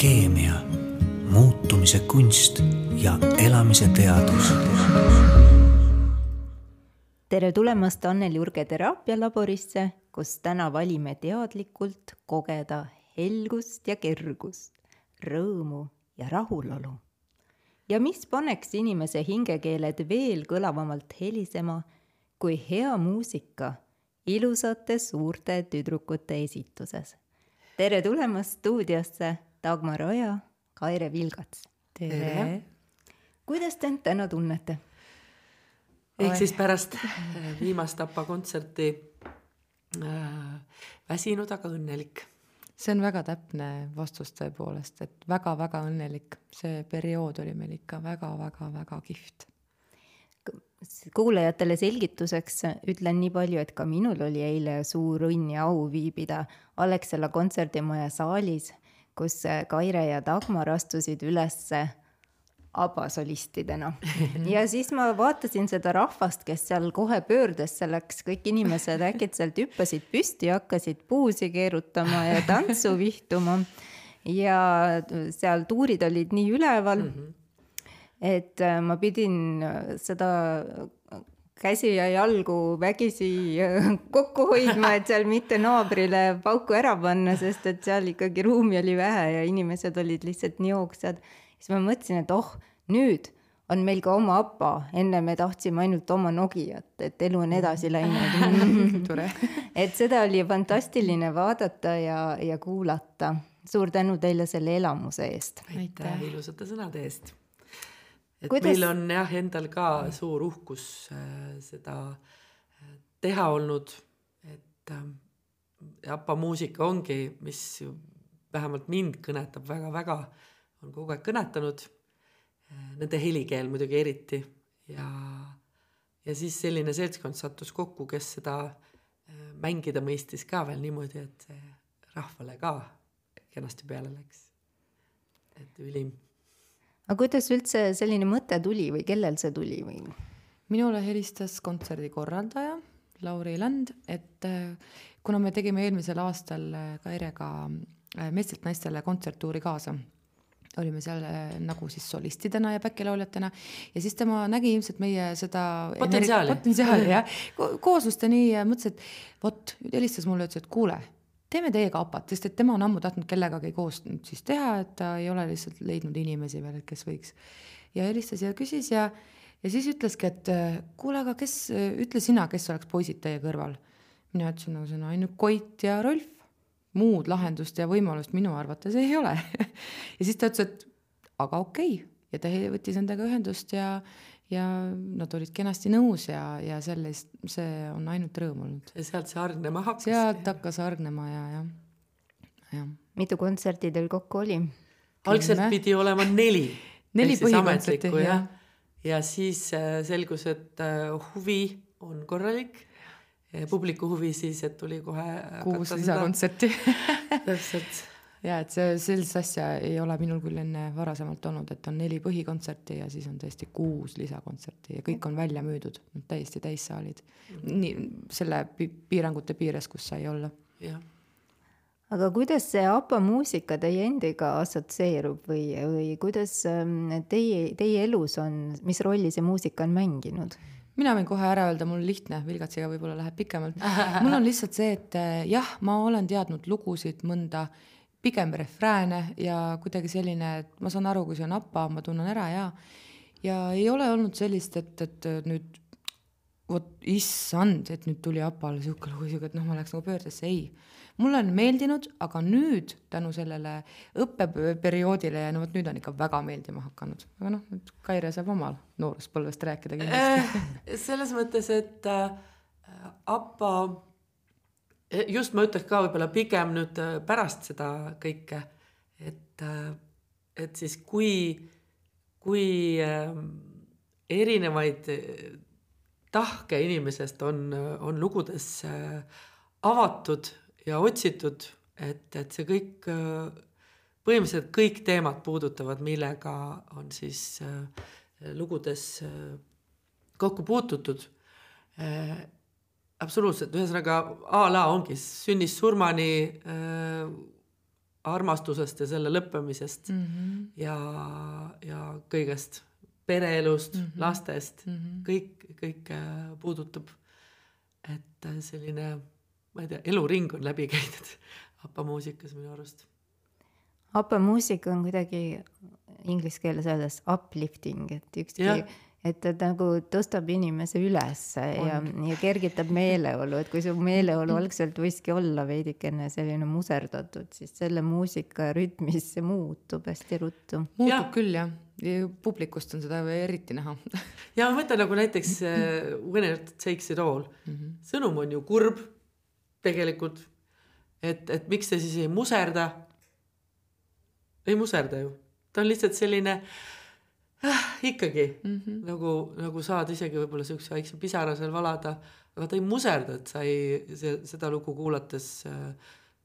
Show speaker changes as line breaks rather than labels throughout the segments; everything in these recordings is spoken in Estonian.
keemia, muutumise kunst ja elamise teadus.
tere tulemast Annel Jurge teraapialaborisse, kus täna valime teadlikult kogeda helgust ja kergust, rõõmu ja rahulolu. ja mis paneks inimese hingekeeled veel kõlavamalt helisema kui hea muusika ilusate suurte tüdrukute esituses. tere tulemast stuudiosse, Dagmar Oja, Kaire Vilgats.
tere!
kuidas te end täna tunnete?
ehk siis pärast äh, viimast APA kontserti äh, väsinud, aga õnnelik.
see on väga täpne vastus tõepoolest, et väga-väga õnnelik, see periood oli meil ikka väga-väga-väga kihvt.
kuulajatele selgituseks ütlen nii palju, et ka minul oli eile suur õnn ja au viibida Alexela kontserdimaja saalis, kus Kaire ja Dagmar astusid ülesse abasolistidena. ja siis ma vaatasin seda rahvast, kes seal kohe pöördes selleks, kõik inimesed äkitselt hüppasid püsti, hakkasid puusi keerutama ja tantsu vihtuma. ja seal tuurid olid nii üleval mm, -hmm. et äh, ma pidin äh, seda käsi ja jalgu vägisi kokku hoidma, et seal mitte naabrile pauku ära panna, sest et seal ikkagi ruumi oli vähe ja inimesed olid lihtsalt nii hoogsad siis ma mõtlesin, et oh, nüüd on meil ka oma APA, enne me tahtsime ainult oma Nokiat, et elu on edasi läinud et seda oli fantastiline vaadata ja, ja kuulata. suur tänu teile selle elamuse eest.
aitäh ilusate sõnade eest. Et Kuidas... meil on jah, endal ka suur uhkus äh, seda äh, teha olnud, et äh, APA muusika ongi, mis vähemalt mind kõnetab väga-väga, on kogu aeg kõnetanud nende helikeel muidugi eriti ja, ja siis selline seltskond sattus kokku, kes seda äh, mängida mõistis ka veel niimoodi, et see rahvale ka kenasti peale läks. et ülim.
Aga kuidas üldse selline mõte tuli või kellel see tuli või?
minule helistas kontserdi korraldaja Lauri Land, et äh, kuna me tegime eelmisel aastal äh, Kairega meestelt naistele kontserttuuri kaasa olime seal äh, nagu siis solistidena ja back-lauljatena ja siis tema nägi ilmselt meie seda
potentsiaali,
potentsiaali jah, kooslust ja nii ja mõtles, et vot, helistas mulle, ütles, et kuule, teeme teiega APA-t, sest et tema on ammu tahtnud kellegagi koos nüüd siis teha, et ta ei ole lihtsalt leidnud inimesi veel, kes võiks. ja helistas ja küsis ja, ja siis ütleski, et kuule, aga kes, ütle sina, kes oleks poisid teie kõrval. mina ütlesin, no see on ainult Koit ja Rolf muud lahendust ja võimalust minu arvates ei ole ja siis ta ütles, et aga okei okay. ja ta võttis endaga ühendust ja, ja nad olid kenasti nõus ja, ja sellest, see on ainult rõõm olnud.
ja sealt see hargnema hakkas?
sealt hakkas hargnema ja, jah, jah.
mitu kontserti teil kokku oli?
algselt pidi olema neli.
neli põhikontserti,
jah. ja siis äh, selgus, et äh, huvi on korralik publiku huvi siis, et tuli kohe
kuus lisakontserti
täpselt.
Ja et see, sellist asja ei ole minul küll enne varasemalt olnud, et on neli põhikontserti ja siis on tõesti kuus lisakontserti ja kõik on välja müüdud, täiesti täissaalid. nii, selle piirangute piires, kus sai olla.
jah
aga kuidas see APA muusika teie endiga assotsieerub või, või kuidas ähm, teie, teie elus on, mis rolli see muusika on mänginud?
mina võin kohe ära öelda, mul lihtne, Vilgatsiga võib-olla läheb pikemalt. mul on lihtsalt see, et eh, jah, ma olen teadnud lugusid, mõnda, pigem refrääne ja kuidagi selline, et ma saan aru, kui see on APA, ma tunnen ära ja, ja ei ole olnud sellist, et, et nüüd vot issand, et nüüd tuli APA-le sihuke lugu, sihuke, et noh, ma läheks nagu pöördesse, ei. Mulle on meeldinud, aga nüüd tänu sellele õppeperioodile ja no vot nüüd on ikka väga meeldima hakanud, aga noh, nüüd Kaire saab omal nooruspõlvest rääkida kindlasti.
Äh,. selles mõttes, et äh, APA, just ma ütleks ka võib-olla pigem nüüd äh, pärast seda kõike, et äh,, et siis kui, kui äh, erinevaid äh, tahke inimesest on, on lugudes avatud ja otsitud, et, et see kõik, põhimõtteliselt kõik teemad puudutavad, millega on siis lugudes kokku puututud. Absoluutselt, ühesõnaga a la ongi sünnist surmani äh, armastusest ja selle lõppemisest mm -hmm. ja, ja kõigest, pereelust mm, -hmm. lastest mm, -hmm. kõik, kõik äh, puudutab. et äh, selline, ma ei tea, eluring on läbi käidud APA muusikas minu arust.
APA muusika on kuidagi inglise keeles öeldes uplifting, et ükski ja et ta nagu tõstab inimese ülesse ja, ja kergitab meeleolu, et kui su meeleolu algselt võiski olla veidikene selline muserdatud, siis selle muusika rütmis see muutub hästi ruttu.
muutub ja. küll jah, ja publikust on seda eriti näha
ja ma mõtlen nagu näiteks uh, Winner takes it all mm, -hmm. sõnum on ju kurb tegelikult, et, et miks ta siis ei muserda. ei muserda ju, ta on lihtsalt selline äh, ikkagi mm -hmm. nagu, nagu saad isegi võib-olla siukse väikse pisara seal valada, aga ta ei muserda, et sa ei, seda lugu kuulates äh,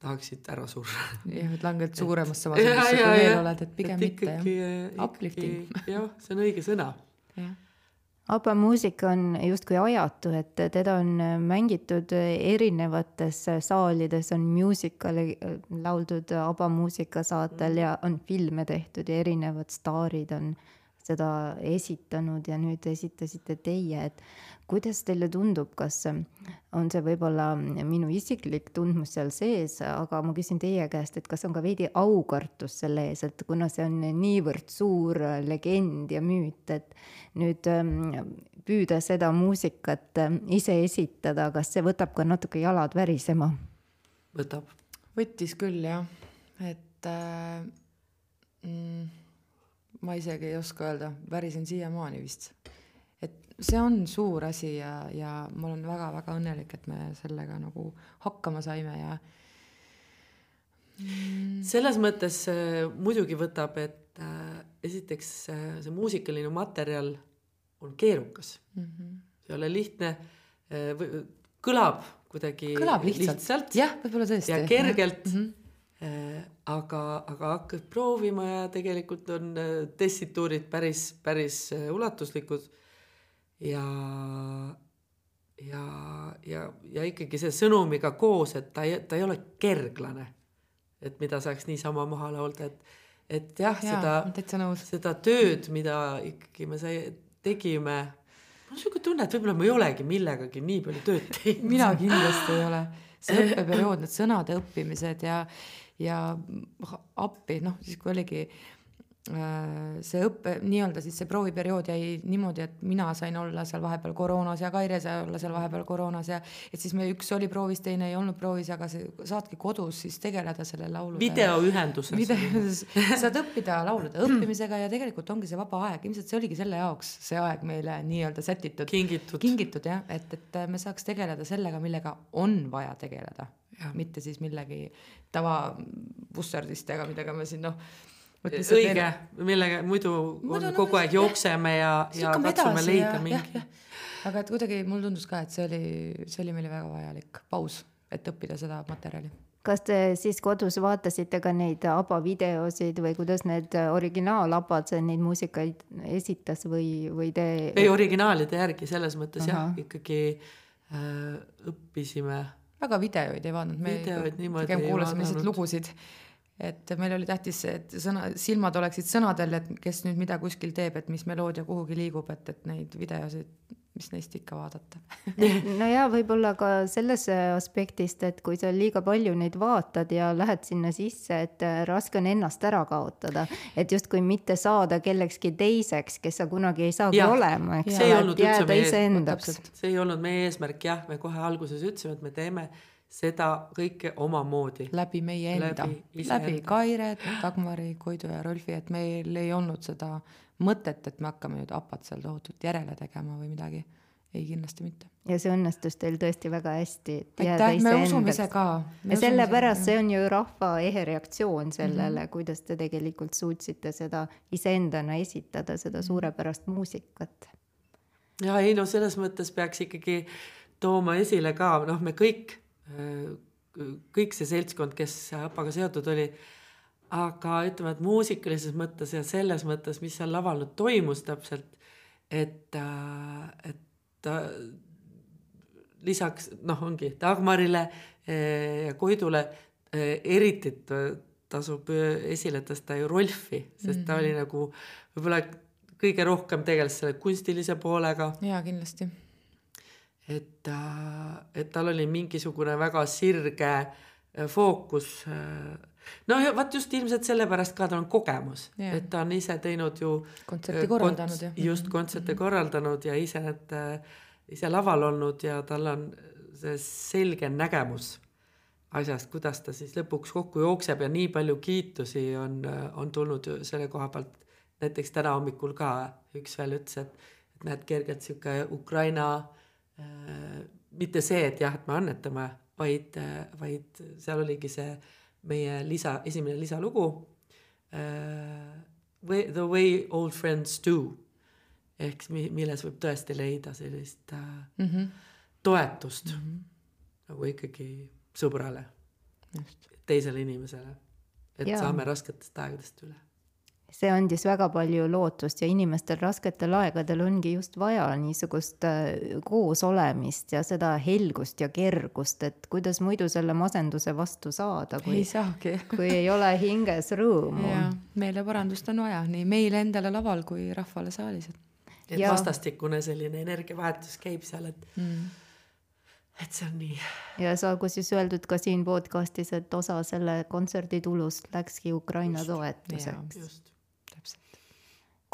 tahaksid ära surra.
jah, et langed suuremasse vasadusse, kui veel oled, et pigem et mitte
ikkagi, jah. Uplifting. jah, see on õige sõna.
ABBA muusika on justkui ajatu, et teda on mängitud erinevates saalides, on musical'e lauldud ABBA muusikasaatel mm. ja on filme tehtud ja erinevad staarid on äh, seda esitanud ja nüüd esitasite teie, et kuidas teile tundub, kas on see võib-olla minu isiklik tundmus seal sees, aga ma küsin teie käest, et kas on ka veidi aukartus selle ees, et kuna see on niivõrd suur legend ja müüt, et nüüd ähm, püüda seda muusikat ähm, ise esitada, kas see võtab ka natuke jalad värisema?
võtab.
võttis küll jah, et äh, mm, ma isegi ei oska öelda, värisen siiamaani vist. et see on suur asi ja, ja ma olen väga-väga õnnelik, et me sellega nagu hakkama saime ja
mm. selles mõttes äh, muidugi võtab, et äh, esiteks äh, see muusikaline materjal on keerukas mm. -hmm. see ei ole lihtne äh,, kõlab kuidagi
kõlab lihtsalt, lihtsalt., jah, võib-olla tõesti.
ja kergelt mm. -hmm aga, aga hakkad proovima ja tegelikult on äh, tessituurid päris, päris äh, ulatuslikud. ja, ja, ja, ja ikkagi see sõnumiga koos, et ta ei, ta ei ole kerglane. et mida saaks niisama maha laulda, et, et jah ja,, seda, seda tööd, mida ikkagi me sai, tegime mul on siuke tunne, et võib-olla ma ei olegi millegagi nii palju tööd teinud.
mina kindlasti ei ole. See õppeperiood, need sõnade õppimised ja, ja appi, noh siis kui oligi see õppe, nii-öelda siis see prooviperiood jäi niimoodi, et mina sain olla seal vahepeal koroonas ja Kaire sai olla seal vahepeal koroonas ja et siis me, üks oli proovis, teine ei olnud proovis, aga see saadki kodus siis tegeleda selle laulude.
videoühenduses.
videoühenduses, saad õppida laulude õppimisega ja tegelikult ongi see vaba aeg, ilmselt see oligi selle jaoks see aeg meile nii-öelda sätitud.
kingitud.
kingitud jah, et, et me saaks tegeleda sellega, millega on vaja tegeleda mitte siis millegi tavabussardistega, millega me siin noh.
Õige, millega muidu, muidu on, kogu aeg jookseme ja, ja katsume leida ja, mingi.
aga et kuidagi mulle tundus ka, et see oli, see oli meile väga vajalik paus, et õppida seda materjali
kas te siis kodus vaatasite ka neid ABBA videosid või kuidas need originaal-ABBA-d neid muusikaid esitas või, või te?
ei, originaalide järgi selles mõttes Aha. jah, ikkagi äh, õppisime
väga videoid ei vaadanud, me pigem kuulasime lihtsalt lugusid. Et meil oli tähtis, et sõna, silmad oleksid sõnadel, et kes nüüd mida kuskil teeb, et mis meloodia kuhugi liigub, et, et neid videosid mis neist ikka vaadata
no ja võib-olla ka selles aspektist, et kui sa liiga palju neid vaatad ja lähed sinna sisse, et raske on ennast ära kaotada, et justkui mitte saada kellekski teiseks, kes sa kunagi ei saagi ja, olema, eks
ole, et jääda iseendaks. see ei olnud meie eesmärk jah, me kohe alguses ütlesime, et me teeme seda kõike omamoodi.
läbi meie enda, läbi, läbi Kaire, Dagmari, Koidu ja Rolfi, et meil ei olnud seda mõtet, et me hakkame nüüd APA-t seal tohutult järele tegema või midagi. ei, kindlasti mitte.
ja see õnnestus teil tõesti väga hästi.
aitäh, me usume ise ka.
ja sellepärast see on ju rahva ehe reaktsioon sellele mm, -hmm. kuidas te tegelikult suutsite seda iseendana esitada, seda mhm. suurepärast muusikat.
ja ei no selles mõttes peaks ikkagi tooma esile ka, noh, me kõik kõik see seltskond, kes APA-ga seotud oli, aga ütleme, et muusikalises mõttes ja selles mõttes, mis seal laval nüüd toimus täpselt, et, äh, et äh, lisaks noh, ongi Dagmarile äh, ja Koidule eriti tasub esile tõsta ju Rolfi, sest ta oli nagu võib-olla kõige rohkem tegeles selle kunstilise poolega,
jaa, kindlasti.
et, et tal oli mingisugune väga sirge äh, fookus. no ja vaat just ilmselt sellepärast ka tal on kogemus
Jah.
et ta on ise teinud ju
kontserti korraldanud ja.
just kontserte korraldanud ja ise need, ise laval olnud ja tal on see selge nägemus asjast, kuidas ta siis lõpuks kokku jookseb ja nii palju kiitusi on, on tulnud selle koha pealt. näiteks täna hommikul ka üks veel ütles, et, et näed, kergelt sihuke Ukraina äh,, mitte see, et jah, et me annetame, vaid, vaid seal oligi see meie lisa, esimene lisalugu äh,. The way old friends do ehk milles võib tõesti leida sellist äh,
mm. -hmm.
toetust mm -hmm. nagu ikkagi sõbrale, teisele inimesele. et ja. saame rasketest aegadest üle.
See andis väga palju lootust ja inimestel rasketel aegadel ongi just vaja niisugust äh, koosolemist ja seda helgust ja kergust, et kuidas muidu selle masenduse vastu saada, kui
ei, saagi.
kui ei ole hinges rõõmu
meeleparandust on vaja nii meile endale laval kui rahvale saalis, et
ja. vastastikune selline energiavahetus käib seal, et
mm.
et see on nii.
ja saagu siis öeldud ka siin podcastis, et osa selle kontserdi tulust läkski Ukraina
Jaa.
toetuseks.
just.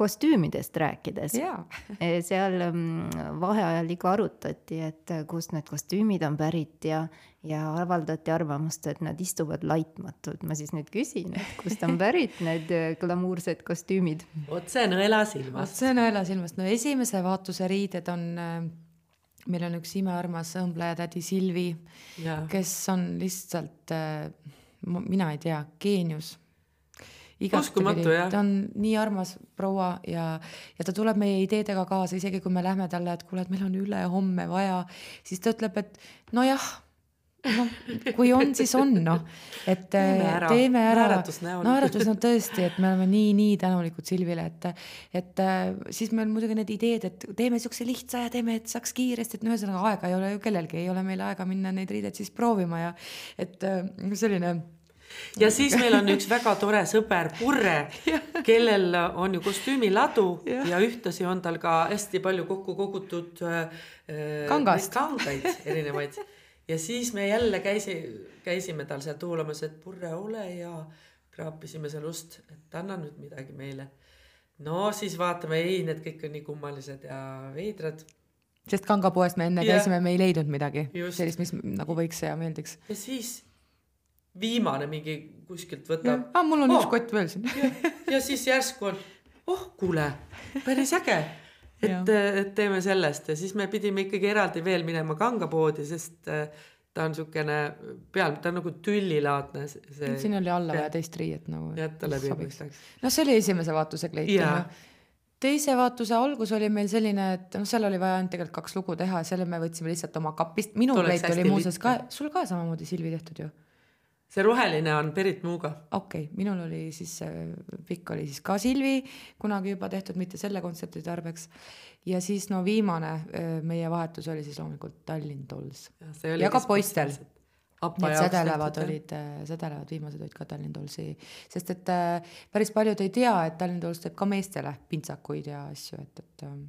Kostüümidest rääkides,
jaa,
seal mm, vaheajal ikka arutati, et kust need kostüümid on pärit ja, ja avaldati arvamust, et nad istuvad laitmatult. ma siis nüüd küsin, et kust on pärit need äh, glamuursed kostüümid?
otse nõela
vot
silmast.
see on nõelasilmast, no esimese vaatuse riided on äh, meil on üks imearmas õmblejatädi Silvi,
ja,
kes on lihtsalt mina ei tea, geenius.
Jah.
ta on nii armas proua ja, ja ta tuleb meie ideedega kaasa, isegi kui me lähme talle, et kuule, et meil on ülehomme vaja, siis ta ütleb, et nojah, noh, kui on, siis on noh, et
Teeme
äh,
ära.
teeme ära. Naeratus on tõesti, et me oleme nii-nii tänulikud Silvile, et, et äh, siis meil muidugi need ideed, et teeme siukse lihtsa ja teeme, et saaks kiiresti, et no ühesõnaga aega ei ole ju kellelgi, ei ole meil aega minna neid riideid siis proovima ja et äh, selline
ja siis meil on üks väga tore sõber Purre, kellel on ju kostüümiladu ja. ja ühtlasi on tal ka hästi palju kokku kogutud äh,
Kangast.
kangaid erinevaid ja siis me jälle käisi, käisime tal seal tuulamas, et Purre, ole hea, kraapisime seal ust, et anna nüüd midagi meile. no siis vaatame, ei, need kõik on nii kummalised ja veidrad
sest kangapoest me enne käisime, me ei leidnud midagi
Just.
sellist, mis nagu võiks ja meeldiks.
ja siis viimane mingi kuskilt võtab
ah, mul on
Oh!
üks kott veel siin.
ja siis järsku on, oh kuule, päris äge. et
Jah.,
et teeme sellest ja siis me pidime ikkagi eraldi veel minema kangapoodi, sest äh, ta on niisugune peal, ta on nagu tüllilaadne see-
siin oli alla vaja teist riiet nagu.
jätta läbi mõistaks.
noh, see oli esimese vaatuse kleit
Jaa.
onju. teise vaatuse algus oli meil selline, et noh, seal oli vaja ainult tegelikult kaks lugu teha ja selle me võtsime lihtsalt oma kapist, minu kleit oli muuseas ka sul ka samamoodi Silvi tehtud ju
see roheline on Berit Muuga.
okei okay,, minul oli siis see pikk oli siis ka Silvi kunagi juba tehtud, mitte selle kontserdi tarbeks. ja siis no viimane öö, meie vahetus oli siis loomulikult Tallinn Dolls. Ja ka poistel. Need sedelevad. olid, sedelevad viimased olid ka Tallinn Dollsi, sest et äh, päris paljud ei tea, et Tallinn Dolls teeb ka meestele pintsakuid ja asju, et, et ähm,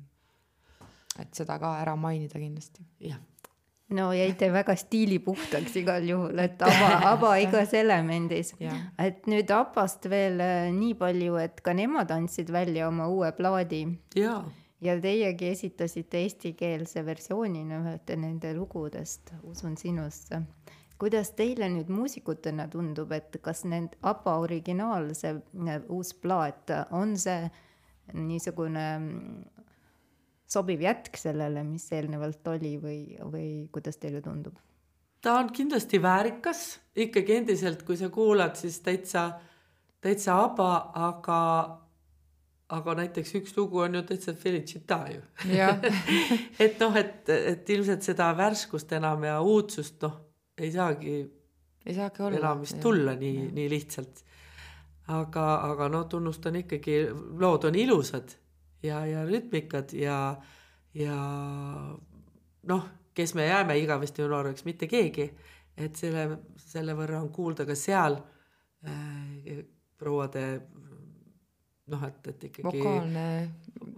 et seda ka ära mainida kindlasti.
jah,
no jäite väga stiilipuhtaks igal juhul, et aba, aba igas elemendis. Et nüüd ABBA-st veel äh, nii palju, et ka nemad andsid välja oma uue plaadi
ja
teiegi esitasite eestikeelse versioonina ühte nende lugudest, Usun sinusse. kuidas teile nüüd muusikutena tundub, et kas need ABBA originaal, see äh, uus plaat, on see niisugune mm, sobiv jätk sellele, mis eelnevalt oli või, või kuidas teile tundub?
ta on kindlasti väärikas ikkagi endiselt, kui sa kuulad, siis täitsa, täitsa aba, aga, aga näiteks üks lugu on ju täitsa Felicita ju. et noh, et, et ilmselt seda värskust enam ja uudsust noh, ei saagi
ei saagi olla.
enam vist tulla nii, nii lihtsalt. aga, aga no tunnustan ikkagi, lood on ilusad ja, ja rütmikad ja, ja noh, kes me jääme igavesti nooreks, mitte keegi. et selle, selle võrra on kuulda ka seal äh, prouade noh, et, et ikkagi
vokaalne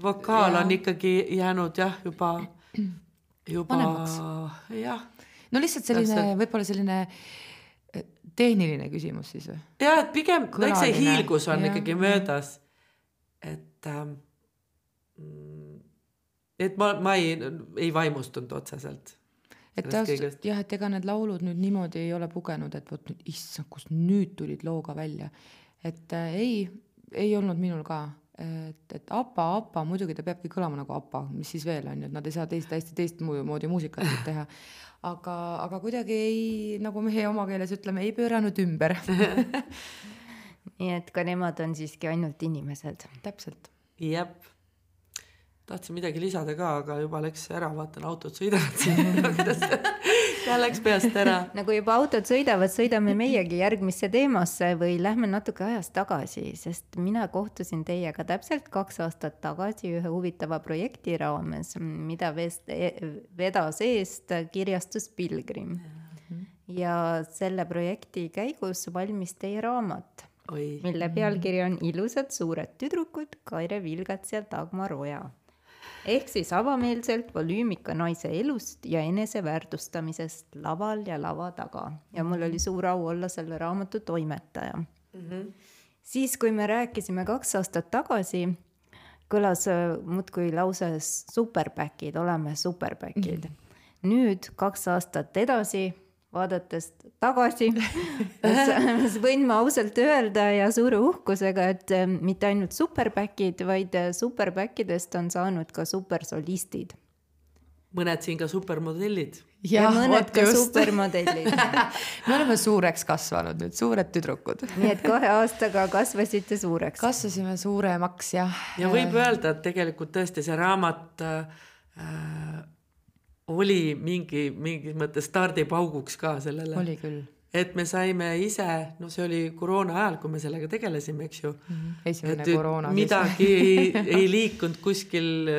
vokaal
Jaa.
on ikkagi jäänud jah, juba, juba jah,
no lihtsalt selline
Täpselt.
võib-olla selline eh, tehniline küsimus siis või?
ja et pigem eks see hiilgus on
jah.
ikkagi möödas. et ähm, et ma, ma ei, ei vaimustunud otseselt.
et ausalt jah, et ega need laulud nüüd niimoodi ei ole pugenud, et vot nüüd issand, kust nüüd tulid looga välja. et äh, ei, ei olnud minul ka, et, et apa, apa, muidugi ta peabki kõlama nagu apa, mis siis veel on ju, et nad ei saa teist täiesti teistmoodi muusikat teha. aga, aga kuidagi ei, nagu meie oma keeles ütleme, ei pööranud ümber
nii et ka nemad on siiski ainult inimesed.
täpselt.
jep. Tahtsin midagi lisada ka, aga juba läks ära, vaatan autod sõidavad ja läks peast ära.
nagu juba autod sõidavad, sõidame meiegi järgmisse teemasse või lähme natuke ajas tagasi, sest mina kohtusin teiega täpselt kaks aastat tagasi ühe huvitava projekti raames, mida vest- vedas eest kirjastus Pilgrim. ja selle projekti käigus valmis teie raamat,
oi,
mille pealkiri on Ilusad suured tüdrukud, Kaire Vilgats ja Dagmar Oja ehk siis avameelselt volüümika naise elust ja eneseväärtustamisest laval ja lava taga ja mul oli suur au olla selle raamatu toimetaja mm. -hmm. siis, kui me rääkisime kaks aastat tagasi, kõlas äh, muudkui lause superbackid, oleme superbackid mm. -hmm. nüüd kaks aastat edasi vaadates tagasi võin ma ausalt öelda ja suure uhkusega, et äh, mitte ainult superbackid, vaid äh, superbackidest on saanud ka supersolistid.
mõned siin ka supermodellid.
ja, ja mõned ka just. supermodellid
me oleme suureks kasvanud nüüd, suured tüdrukud.
nii et kahe aastaga kasvasite suureks.
kasvasime suuremaks jah.
ja võib öelda, et tegelikult tõesti see raamat äh, oli mingi, mingis mõttes stardipauguks ka sellele.
oli küll.
et me saime ise, no see oli koroona ajal, kui me sellega tegelesime, eks ju mm.
-hmm. esimene
et
koroona.
midagi ei, ei liikunud kuskil.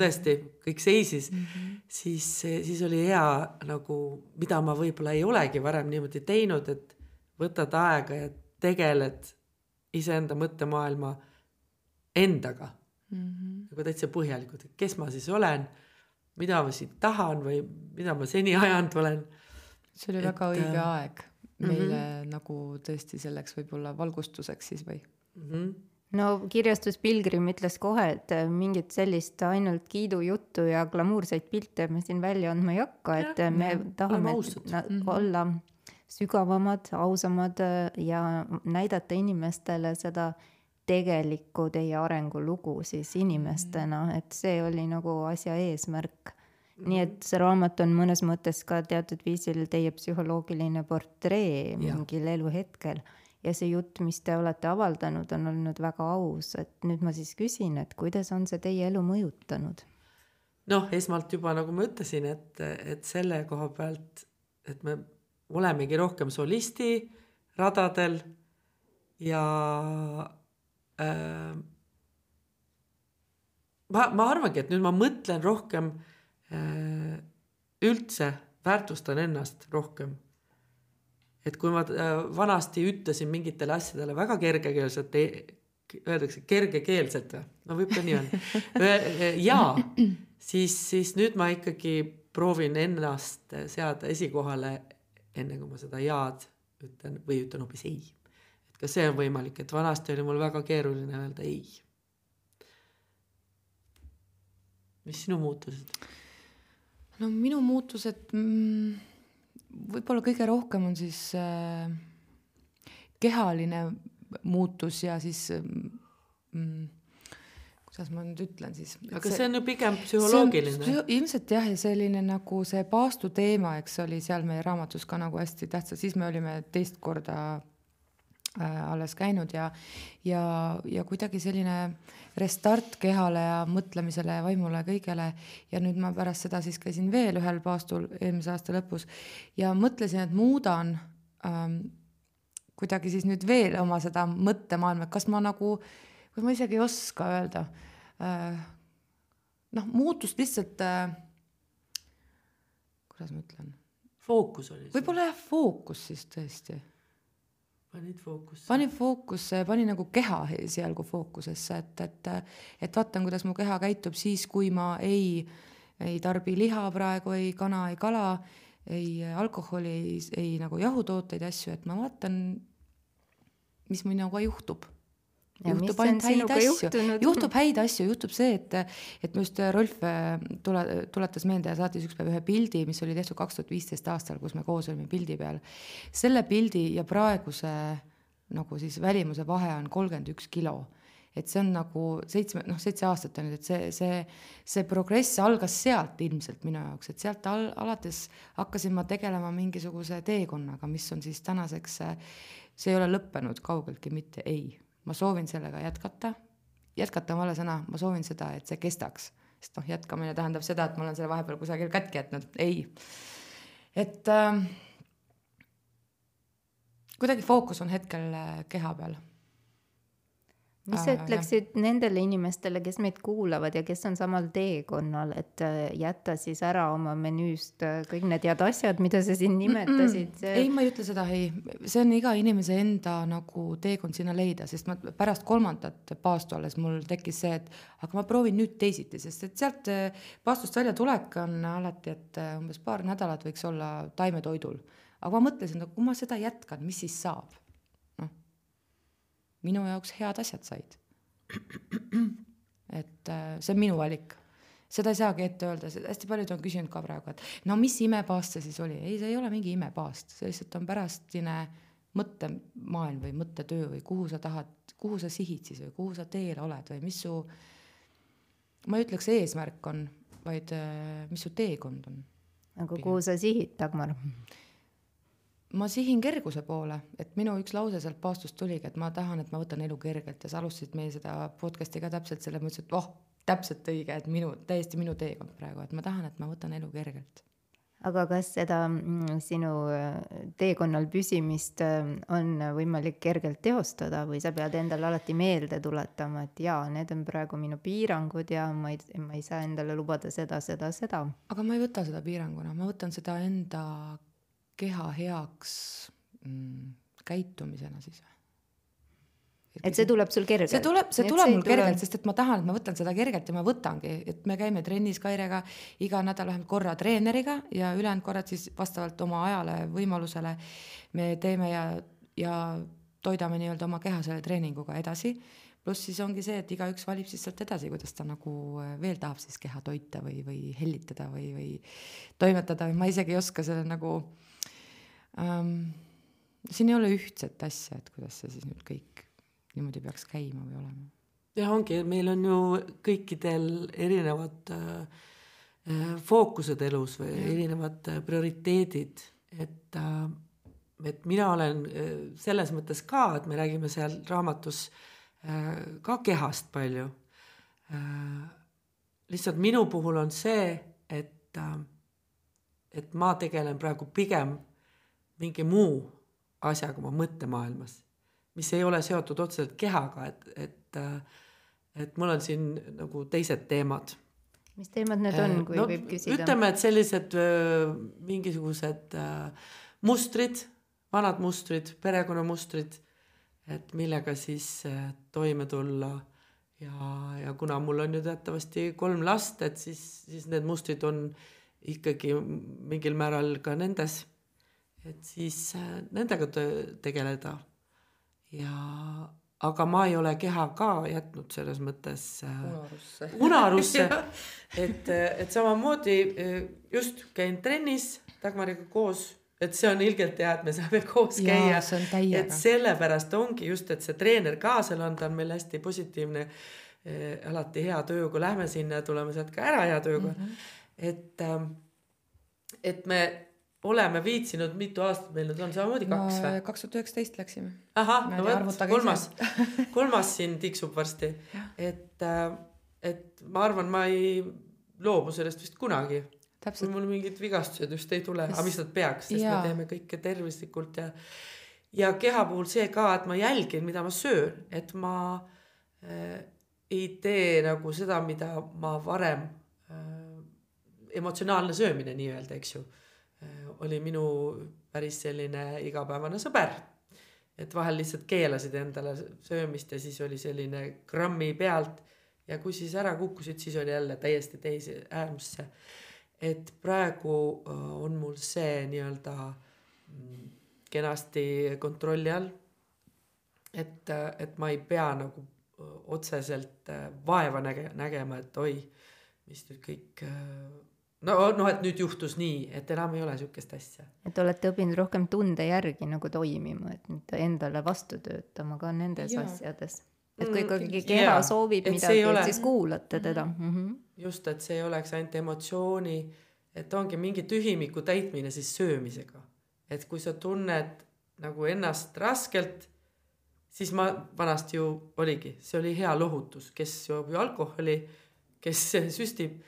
tõesti, kõik seisis mm, -hmm. siis, siis oli hea nagu, mida ma võib-olla ei olegi varem niimoodi teinud, et võtad aega ja tegeled iseenda mõttemaailma endaga mm. -hmm. nagu täitsa põhjalikult, et kes ma siis olen, mida ma siit tahan või mida ma seni ajanud olen.
see oli et, väga õige äh, aeg meile mm -hmm. nagu tõesti selleks võib-olla valgustuseks siis või
mm? -hmm
no kirjastus Pilgrim ütles kohe, et mingit sellist ainult kiidujuttu ja glamuurseid pilte me siin välja andma ei hakka, et ja, me ja, tahame na, -hmm. olla sügavamad, ausamad ja näidata inimestele seda tegelikku teie arengulugu siis inimestena, et see oli nagu asja eesmärk. nii et see raamat on mõnes mõttes ka teatud viisil teie psühholoogiline portree mingil eluhetkel. Ja see jutt, mis te olete avaldanud, on olnud väga aus, et nüüd ma siis küsin, et kuidas on see teie elu mõjutanud?
noh, esmalt juba nagu ma ütlesin, et, et selle koha pealt, et me olemegi rohkem solisti radadel ja ma, ma arvangi, et nüüd ma mõtlen rohkem äh, üldse, väärtustan ennast rohkem. et kui ma äh, vanasti ütlesin mingitele asjadele väga kergekeelselt, öeldakse kergekeelselt või, no võib ka nii öelda, jaa, siis, siis nüüd ma ikkagi proovin ennast seada esikohale, enne kui ma seda jaad ütlen või ütlen hoopis ei ka see on võimalik, et vanasti oli mul väga keeruline öelda ei. mis sinu muutused?
no minu muutused mm, võib-olla kõige rohkem on siis äh, kehaline muutus ja siis mm, kuidas ma nüüd ütlen siis.
aga see, see on ju pigem psühholoogiline.
ilmselt jah, ja selline nagu see paastu teema, eks oli seal meie raamatus ka nagu hästi tähtsad, siis me olime teist korda äh, alles käinud ja, ja, ja kuidagi selline restart kehale ja mõtlemisele ja vaimule kõigele. ja nüüd ma pärast seda siis käisin veel ühel paastul eelmise aasta lõpus ja mõtlesin, et muudan ähm, kuidagi siis nüüd veel oma seda mõttemaailma, et kas ma nagu, või ma isegi ei oska öelda äh,. noh, muutust lihtsalt äh,, kuidas ma ütlen.
fookus oli.
võib-olla jah, fookus siis tõesti
panid fookusse.
panin fookusse, panin nagu keha esialgu fookusesse, et, et, et vaatan, kuidas mu keha käitub siis, kui ma ei, ei tarbi liha praegu, ei kana, ei kala, ei alkoholi, ei, ei nagu jahutooteid, asju, et ma vaatan, mis minuga juhtub
Ja mis
juhtub ainult häid asju, juhtub häid asju, juhtub see, et, et minu arust Rolf äh, tule, tuletas meelde ja saatis üks päev ühe pildi, mis oli tehtud kaks tuhat viisteist aastal, kus me koos olime pildi peal. selle pildi ja praeguse nagu siis välimuse vahe on kolmkümmend üks kilo. Et see on nagu seitsme, noh, seitse aastat on nüüd, et see, see, see progress algas sealt ilmselt minu jaoks, et sealt al-, alates hakkasin ma tegelema mingisuguse teekonnaga, mis on siis tänaseks, see ei ole lõppenud kaugeltki mitte, ei ma soovin sellega jätkata, jätkata on vale sõna, ma soovin seda, et see kestaks, sest noh, jätkamine tähendab seda, et ma olen selle vahepeal kusagil katki jätnud, ei. et äh, kuidagi fookus on hetkel äh, keha peal
mis sa
Äh,
ütleksid nendele inimestele, kes meid kuulavad ja kes on samal teekonnal, et äh, jätta siis ära oma menüüst äh, kõik need head asjad, mida sa siin nimetasid?
ei, ma ei ütle seda, ei, see on iga inimese enda nagu teekond sinna leida, sest ma pärast kolmandat paastu alles mul tekkis see, et aga ma proovin nüüd teisiti, sest et sealt eh, paastust välja tulek on alati, et umbes paar nädalat võiks olla taimetoidul. aga ma mõtlesin, et kui ma seda jätkan, mis siis saab? Minu jaoks head asjad said. et eh, see on minu valik seda ei saagi ette öelda, hästi paljud on küsinud ka praegu, et no mis imepaast see siis oli, ei, see ei ole mingi imepaast, see lihtsalt on pärastine mõttemaailm või mõttetöö või kuhu sa tahad, kuhu sa sihid siis või kuhu sa teel oled või mis su, ma ei ütleks eesmärk on, vaid äh, mis su teekond on.
aga kuhu sa sihid, Dagmar?
Ma sihin kerguse poole, et minu üks lause sealt paastust tuligi, et ma tahan, et ma võtan elu kergelt ja sa alustasid meie seda podcast'i ka täpselt selle, ma ütlesin, et oh, täpselt õige, et minu, täiesti minu teekond praegu, et ma tahan, et ma võtan elu kergelt.
aga kas seda mm, sinu äh, teekonnal püsimist äh, on võimalik kergelt teostada või sa pead endale alati meelde tuletama, et jaa, need on praegu minu piirangud ja ma ei, ma ei saa endale lubada seda, seda, seda?
aga ma ei võta seda piiranguna, ma võtan seda enda keha heaks mm, käitumisena siis või?
et see tuleb sul kergelt?
see tuleb, see tuleb mul
tule-
kergelt, sest et ma tahan, et ma võtan seda kergelt ja ma võtangi, et me käime trennis Kairega iga nädal vähemalt korra treeneriga ja ülejäänud korrad siis vastavalt oma ajale, võimalusele me teeme ja, ja toidame nii-öelda oma keha selle treeninguga edasi. pluss siis ongi see, et igaüks valib siis sealt edasi, kuidas ta nagu veel tahab siis keha toita või, või hellitada või, või toimetada, ma isegi ei oska selle nagu ähm, siin ei ole ühtset asja, et kuidas see siis nüüd kõik niimoodi peaks käima või olema.
jah, ongi, meil on ju kõikidel erinevad äh, äh, fookused elus või ja. erinevad äh, prioriteedid, et äh, et mina olen äh, selles mõttes ka, et me räägime seal raamatus äh, ka kehast palju äh,. lihtsalt minu puhul on see, et äh, et ma tegelen praegu pigem mingi muu asjaga oma mõttemaailmas, mis ei ole seotud otseselt kehaga, et, et äh, et mul on siin nagu teised teemad.
mis teemad need on, kui no, võib küsida?
ütleme, et sellised mingisugused mustrid, vanad mustrid, perekonnamustrid, et millega siis öö, toime tulla ja, ja kuna mul on ju teatavasti kolm last, et siis, siis need mustrid on ikkagi mingil määral ka nendes, et siis öö, nendega tegeleda ja aga ma ei ole keha ka jätnud selles mõttes äh,
unarusse.
unarusse et, et samamoodi äh, just käin trennis Dagmariga koos, et see on ilgelt hea, et me saame koos
Jaa,
käia. et sellepärast ongi just, et see treener kaasal on, ta on meil hästi positiivne eh,, alati hea tujuga, lähme sinna ja tuleme sealt ka ära hea tujuga mm. -hmm. et ähm,, et me oleme viitsinud, mitu aastat meil nüüd on, samamoodi kaks või?
kaks tuhat üheksateist läksime.
ahah, no vot, kolmas, kolmas siin tiksub varsti. et, et ma arvan, ma ei loobu sellest vist kunagi. kui mul mingid vigastused just ei tule, aga mis nad peaks, sest
Jaa.
me teeme kõike tervislikult ja ja keha puhul see ka, et ma jälgin, mida ma söön, et ma äh, ei tee nagu seda, mida ma varem äh, emotsionaalne söömine nii-öelda, eks ju äh,, oli minu päris selline igapäevane sõber. et vahel lihtsalt keelasid endale söömist ja siis oli selline grammi pealt ja kui siis ära kukkusid, siis oli jälle täiesti teise äärmusse. et praegu äh, on mul see nii-öelda mm, kenasti kontrolli all. et, et ma ei pea nagu otseselt vaeva näge-, nägema, et oi, mis nüüd kõik no noh, et nüüd juhtus nii, et enam ei ole sihukest asja.
et olete õppinud rohkem tunde järgi nagu toimima, et mitte endale vastu töötama ka nendes ja. asjades. et kui ikkagi mm, keha ja, soovib midagi, et siis kuulate teda mm. -hmm.
just, et see ei oleks ainult emotsiooni, et ongi mingi tühimiku täitmine siis söömisega. et kui sa tunned nagu ennast raskelt, siis ma vanasti ju oligi, see oli hea lohutus, kes joob ju alkoholi, kes süstib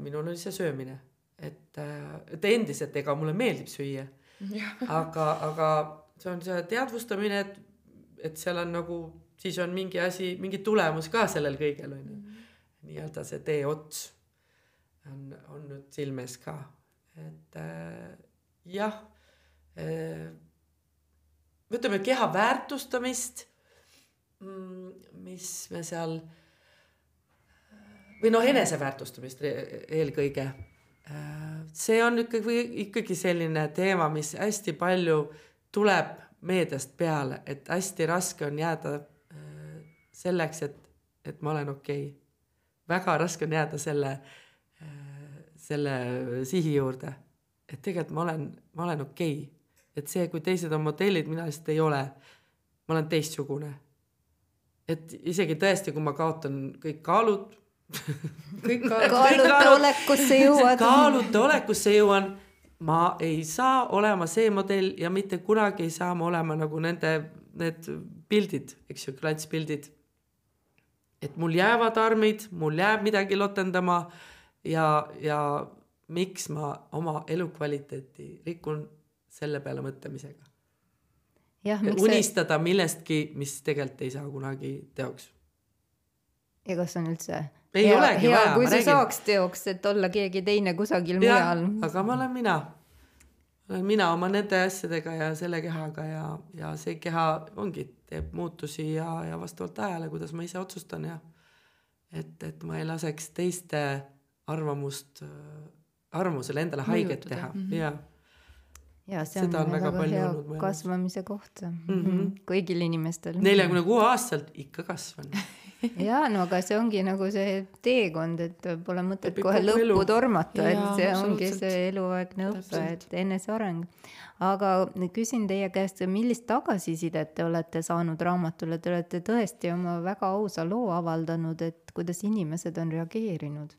minul oli see söömine, et, äh, et endiselt, ega mulle meeldib süüa. aga, aga see on see teadvustamine, et, et seal on nagu, siis on mingi asi, mingi tulemus ka sellel kõigel on ju. Mhm. nii-öelda see teeots on, on nüüd silmes ka, et äh, jah äh,. ütleme keha väärtustamist, mm, mis me seal äh, või noh, eneseväärtustamist eelkõige. see on ikkagi, ikkagi selline teema, mis hästi palju tuleb meediast peale, et hästi raske on jääda äh, selleks, et, et ma olen okei okay.. väga raske on jääda selle, äh, selle sihi juurde. et tegelikult ma olen, ma olen okei okay.. et see, kui teised on modellid, mina lihtsalt ei ole. ma olen teistsugune. et isegi tõesti, kui ma kaotan kõik kaalud
kõik kaalute olekusse jõuad.
kaalute olekusse jõuan, ma ei saa olema see modell ja mitte kunagi ei saa ma olema nagu nende, need pildid, eks ju, klantspildid. et mul jäävad armid, mul jääb midagi lotendama ja, ja miks ma oma elukvaliteeti rikun selle peale mõtlemisega. unistada see... millestki, mis tegelikult ei saa kunagi teoks.
ja kas on üldse
ei hea, olegi hea, vaja.
kui see räägin. saaks teoks, et olla keegi teine kusagil mujal.
aga ma olen mina. olen mina oma nende asjadega ja selle kehaga ja, ja see keha ongi, teeb muutusi ja, ja vastavalt ajale, kuidas ma ise otsustan ja et, et ma ei laseks teiste arvamust, arvamusele endale haiget teha mm -hmm. ja
ja see Seda on väga, väga hea kasvamise koht mm -hmm. kõigil inimestel.
neljakümne kuue aastaselt ikka kasvan
ja no aga see ongi nagu see teekond, et pole mõtet kohe lõppu elu. tormata, et see ongi see eluaegne õpe, et eneseareng. aga küsin teie käest, millist tagasisidet te olete saanud raamatule, te olete tõesti oma väga ausa loo avaldanud, et kuidas inimesed on reageerinud?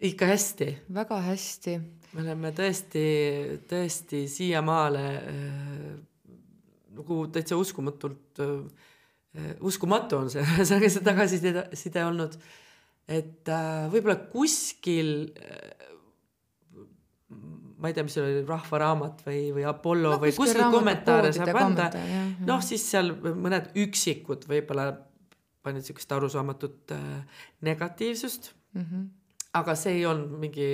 ikka hästi.
väga hästi.
me oleme tõesti, tõesti siiamaale äh, nagu täitsa uskumatult äh, Äh, uskumatu on see, ühesõnaga see tagasiside, side olnud. et äh, võib-olla kuskil äh, ma ei tea, mis oli, Rahvaraamat või, või Apollo no, või kuskil kommentaare saab anda. noh, siis seal mõned üksikud võib-olla panid siukest arusaamatut äh, negatiivsust mm. -hmm. aga see ei olnud mingi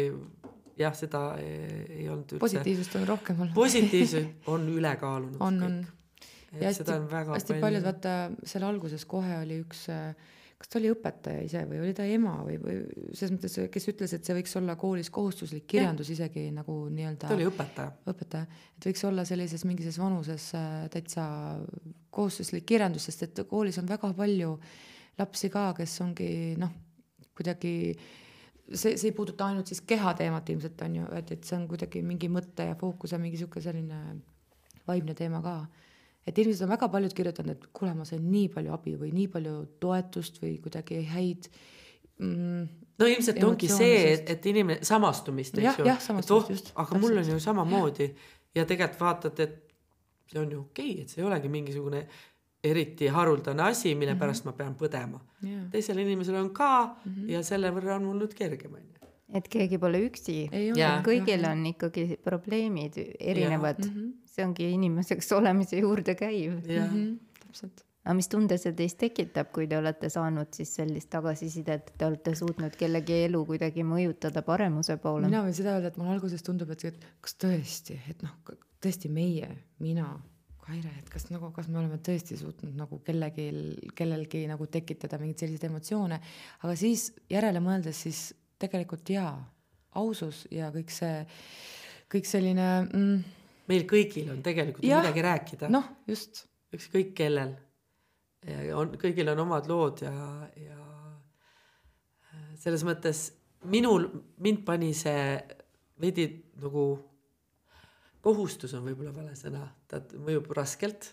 jah, seda ei, ei olnud üldse.
positiivsust on rohkem olnud.
positiivsust on üle kaalunud.
on, on ja hästi, hästi palju. paljud vaata seal alguses kohe oli üks, kas ta oli õpetaja ise või oli ta ema või, või selles mõttes, kes ütles, et see võiks olla koolis kohustuslik kirjandus ja. isegi nagu nii-öelda.
ta oli õpetaja.
õpetaja, et võiks olla sellises mingises vanuses äh, täitsa kohustuslik kirjandus, sest et koolis on väga palju lapsi ka, kes ongi noh, kuidagi see, see ei puuduta ainult siis kehateemat ilmselt on ju, et, et see on kuidagi mingi mõtte ja fookuse mingi sihuke selline vaimne teema ka et inimesed on väga paljud kirjutanud, et kuule, ma sain nii palju abi või nii palju toetust või kuidagi häid
mm, no ilmselt ongi see, et, et inimene samastumist, eks ju. oh, aga mul on ju samamoodi ja tegelikult vaatad, et see on ju okei okay,, et see ei olegi mingisugune eriti haruldane asi, mille mm -hmm. pärast ma pean põdema yeah.. teisel inimesel on ka mm -hmm. ja selle võrra on mul nüüd kergem, on ju.
et keegi pole üksi, kõigil on ikkagi probleemid erinevad mm. See ongi inimeseks olemise juurde käiv.
jah -hmm., täpselt.
aga mis tunde see teis tekitab, kui te olete saanud siis sellist tagasisidet, te olete suutnud kellegi elu kuidagi mõjutada paremuse poole?
mina võin seda öelda, et mulle alguses tundub, et kas tõesti, et noh, tõesti meie, mina, Kaire, et kas nagu, kas me oleme tõesti suutnud nagu kellelgi, kellelgi nagu tekitada mingeid selliseid emotsioone, aga siis järele mõeldes, siis tegelikult jaa, ausus ja kõik see, kõik selline mm,
meil kõigil on tegelikult
Jah.
midagi rääkida
noh, just,
ükskõik kellel. on, kõigil on omad lood ja, ja äh, selles mõttes minul, mind pani see veidi nagu, kohustus on võib-olla vale sõna, ta mõjub raskelt.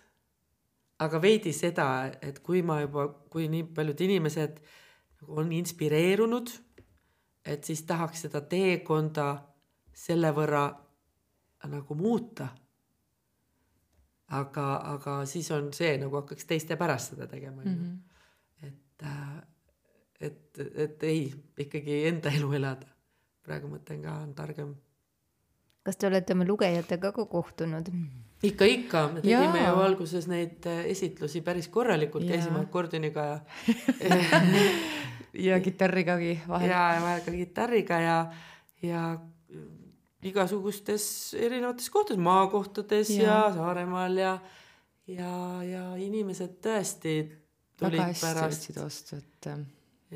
aga veidi seda, et kui ma juba, kui nii paljud inimesed nagu on inspireerunud, et siis tahaks seda teekonda selle võrra nagu muuta aga, aga siis on see nagu hakkaks teiste pärast seda tegema onju mm -hmm. et äh, et, et ei ikkagi enda elu elada praegu mõtlen ka on targem
kas te olete oma lugejatega ka kohtunud?
ikka, ikka, me tegime
Jaa.
ju alguses neid äh, esitlusi päris korralikult, käisime akordioniga ja
ja kitarrigagi vahel.
ja, ja vahel ka kitarriga ja, ja igasugustes erinevates kohtades, maakohtades ja, ja Saaremaal ja, ja, ja inimesed tõesti tulid
väga hästi
pärast.
võtsid vastu, et äh,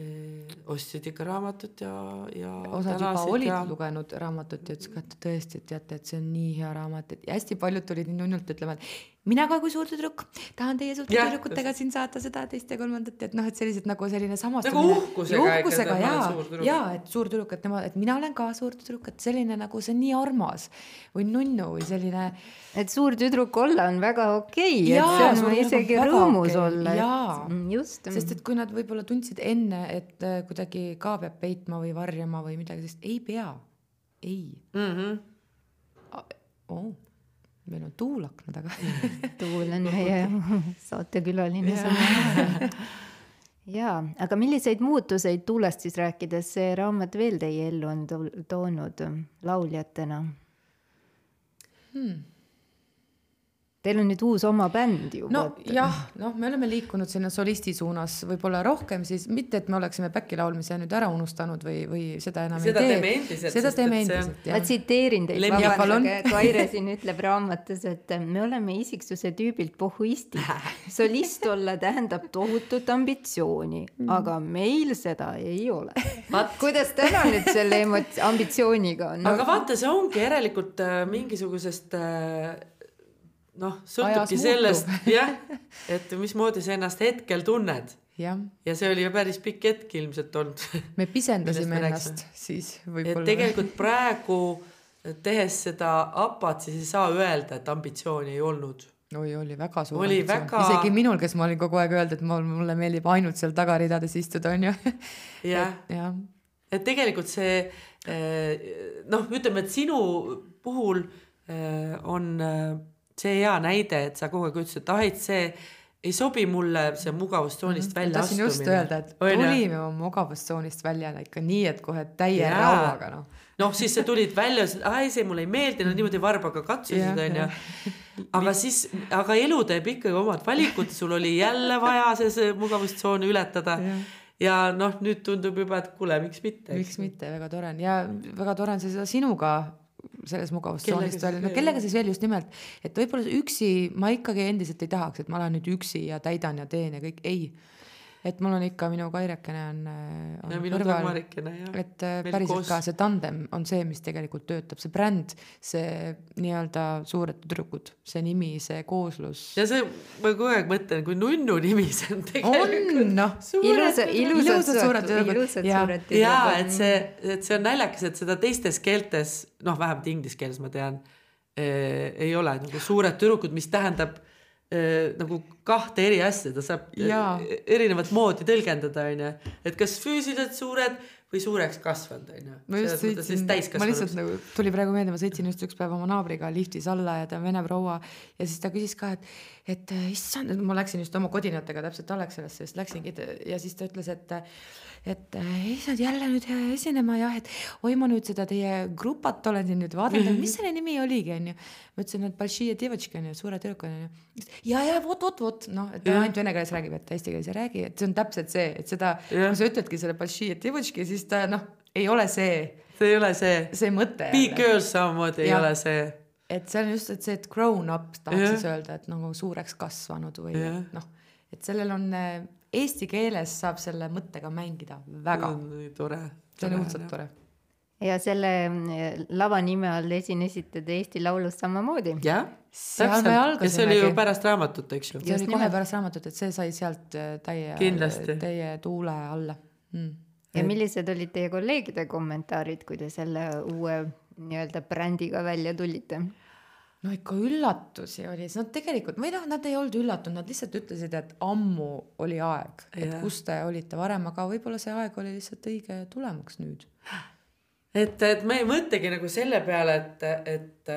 eh, ostsid ikka raamatut ja, ja
osad juba olid
ja...
lugenud raamatut ja ütlesid ka, et tõesti, et teate, et see on nii hea raamat, et ja hästi paljud tulid nii nunnult ütlema, et mina ka kui suur tüdruk tahan teie suurte tüdrukutega siin saata seda, teist ja kolmandat, et noh, et sellised nagu selline
Nagu uhkusega ma
ja ja et suur tüdruk, et nemad, et mina olen ka suur tüdruk, et selline nagu see on nii armas või nunnu või selline
et suur tüdruk olla on väga okei okay,, et see on
suur
isegi rõõmus
okei,
olla,
jaa.
mm, just.
sest et kui nad võib-olla tundsid enne, et äh, kuidagi ka peab peitma või varjama või midagi sellist, ei pea, ei
mm. -hmm.
oh,. Meil on tuulakna taga
Tuul on meie saatekülaline sõna. jaa, aga milliseid muutuseid Tuulest siis rääkides see raamat veel teie ellu on to- toonud lauljatena hmm.? Teil on nüüd uus oma bänd ju.
no jah, noh, me oleme liikunud sinna solisti suunas võib-olla rohkem siis, mitte et me oleksime back'i laulmise nüüd ära unustanud või, või seda enam
Seda
ei tee.
teeme endiselt,
seda teeme endiselt,
ma tsiteerin teid, vabandage, Kaire siin ütleb raamatus, et me oleme isiksuse tüübilt pohhuistid. solist olla tähendab tohutut ambitsiooni, aga meil seda ei ole. kuidas täna nüüd selle ambitsiooniga on
aga vaata, see ongi järelikult äh, mingisugusest äh, noh, sõltubki sellest jah, et mismoodi sa ennast hetkel tunned ja see oli ju päris pikk hetk ilmselt olnud
me pisendasime ennast siis
et
võib-olla.
tegelikult praegu tehes seda APA-t, siis ei saa öelda, et ambitsiooni ei olnud.
oi, oli väga suur
Oli
ambitsioon.
väga-
isegi minul, kes ma olin kogu aeg öelnud, et mul, mulle meeldib ainult seal tagaridades istuda, onju.
jah,
jah,
et tegelikult see eh, noh, ütleme, et sinu puhul eh, on eh, see hea näide, et sa kogu aeg ütlesid, et ah, et see ei sobi mulle see mugavustsoonist välja
Mhm. tahtsin just
astumine.
öelda, et tulime oma mugavustsoonist välja ikka nii, et kohe täie
Jaa.
rauaga noh.
noh, siis sa tulid välja, ütlesid, ai, see mulle ei meeldi, no niimoodi varbaga katsusid, onju. aga siis, aga elu teeb ikkagi omad valikud, sul oli jälle vaja see, see mugavustsoon ületada. ja noh, nüüd tundub juba, et kuule, miks mitte.
miks mitte, väga tore on ja väga tore on seda sinuga sellest mugavustsoonist
Kellega
välja, no kellega siis veel just nimelt, et võib-olla üksi ma ikkagi endiselt ei tahaks, et ma lähen nüüd üksi ja täidan ja teen ja kõik, ei. Et mul on ikka minu Kairekene on, äh, on
ja minu ja.
et äh,
Meil
päriselt
koos-
ka see tandem on see, mis tegelikult töötab, see bränd, see nii-öelda suured tüdrukud, see nimi, see kooslus.
ja see, ma kogu aeg mõtlen, kui nunnu nimi see on tegelikult.
on noh,
ilusa, ilusad
Ilusad suured tüdrukud.
suured
ja et see, et see on naljakas, et seda teistes keeltes, noh, vähemalt inglise keeles ma tean eh,, ei ole nagu suured tüdrukud, mis tähendab nagu kahte eri asja, ta saab
Jaa.
eh, erinevat moodi tõlgendada, onju. et kas füüsiliselt suured või suureks kasvanud, onju.
ma just sõitsin, ma lihtsalt nagu tuli praegu meelde, ma sõitsin just üks päev oma naabriga liftis alla ja ta on vene proua ja siis ta küsis ka, et, et äh, issand, ma läksin just oma kodinatega täpselt Alexelasse just läksingi ja siis ta ütles, et et äh, issand jälle nüüd äh, esinema jah, et oi, ma nüüd seda teie grupat olen siin nüüd vaadanud, mis selle nimi oligi, onju. ma ütlesin, et Balšije Devotški onju, suure tüdruk onju. ja, ja vot, vot, vot noh, et ta
Jah.
ainult vene keeles räägib, et ta eesti keeles ei räägi, et see on täpselt see, et seda, kui sa ütledki selle Balšije Devotški, siis ta noh, ei ole see
see ei ole see.
see mõte.
Big girls samamoodi ei ole see.
Et see on just, et see, et grown up tahaks
Jah.
siis öelda, et nagu suureks kasvanud või et noh, et sellel on äh, eesti keeles saab selle mõttega mängida väga,
tore.
see on õudselt tore.
ja selle mm, lava nime all esinesite te Eesti Laulus samamoodi.
jah, täpselt, ja see oli ju pärast raamatut, eks ju.
see
Just
oli kohe pärast raamatut, et see sai sealt täie,
Kindlasti.
teie tuule alla mm..
ja millised olid teie kolleegide kommentaarid, kui te selle uue nii-öelda brändiga välja tulite?
no ikka üllatusi oli, nad tegelikult või noh, nad ei olnud üllatunud, nad lihtsalt ütlesid, et ammu oli aeg, et kus te olite varem, aga võib-olla see aeg oli lihtsalt õige tulemaks nüüd.
et, et me ei mõtlegi nagu selle peale, et, et,